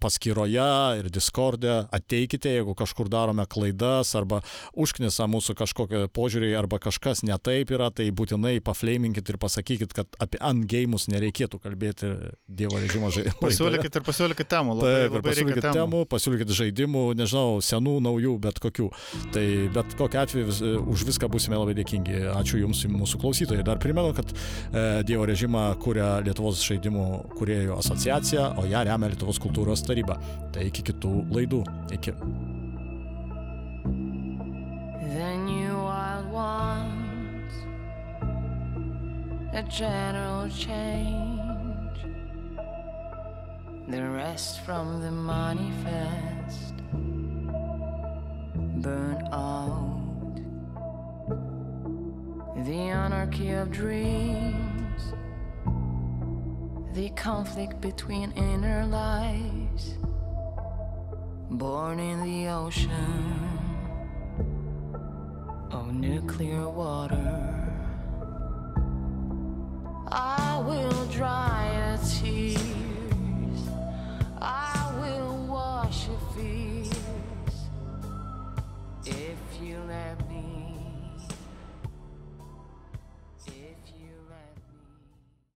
paskyroje ir Discord'e, ateikite, jeigu kažkur darome klaidas arba užknisa mūsų kažkokie požiūriai arba kažkas ne taip yra, tai būtinai pafleiminkit ir pasakykit, kad apie antgėjimus nereikėtų kalbėti Dievo režimo žaidimų. Pasiūlykit ir pasiūlykit temų. Labai, taip, ir pasiūlykit temų, temų, pasiūlykit žaidimų, nežinau, senų, naujų, bet kokių. Tai bet kokiu atveju vis, už viską būsime labai dėkingi. Ačiū Jums, mūsų klausytojai. Dar primenu, kad e, Dievo režimą kuria Lietuvos žaidimų kuriejų asociacija, o ją remia Lietuvos Lietuvos kultūros taryba. Tai iki kitų laidų. Iki. a general change. The rest from the manifest burn out. The anarchy of dreams, the conflict between inner lies, born in the ocean of nuclear water. I will dry your tears, I will wash your fears if you let me.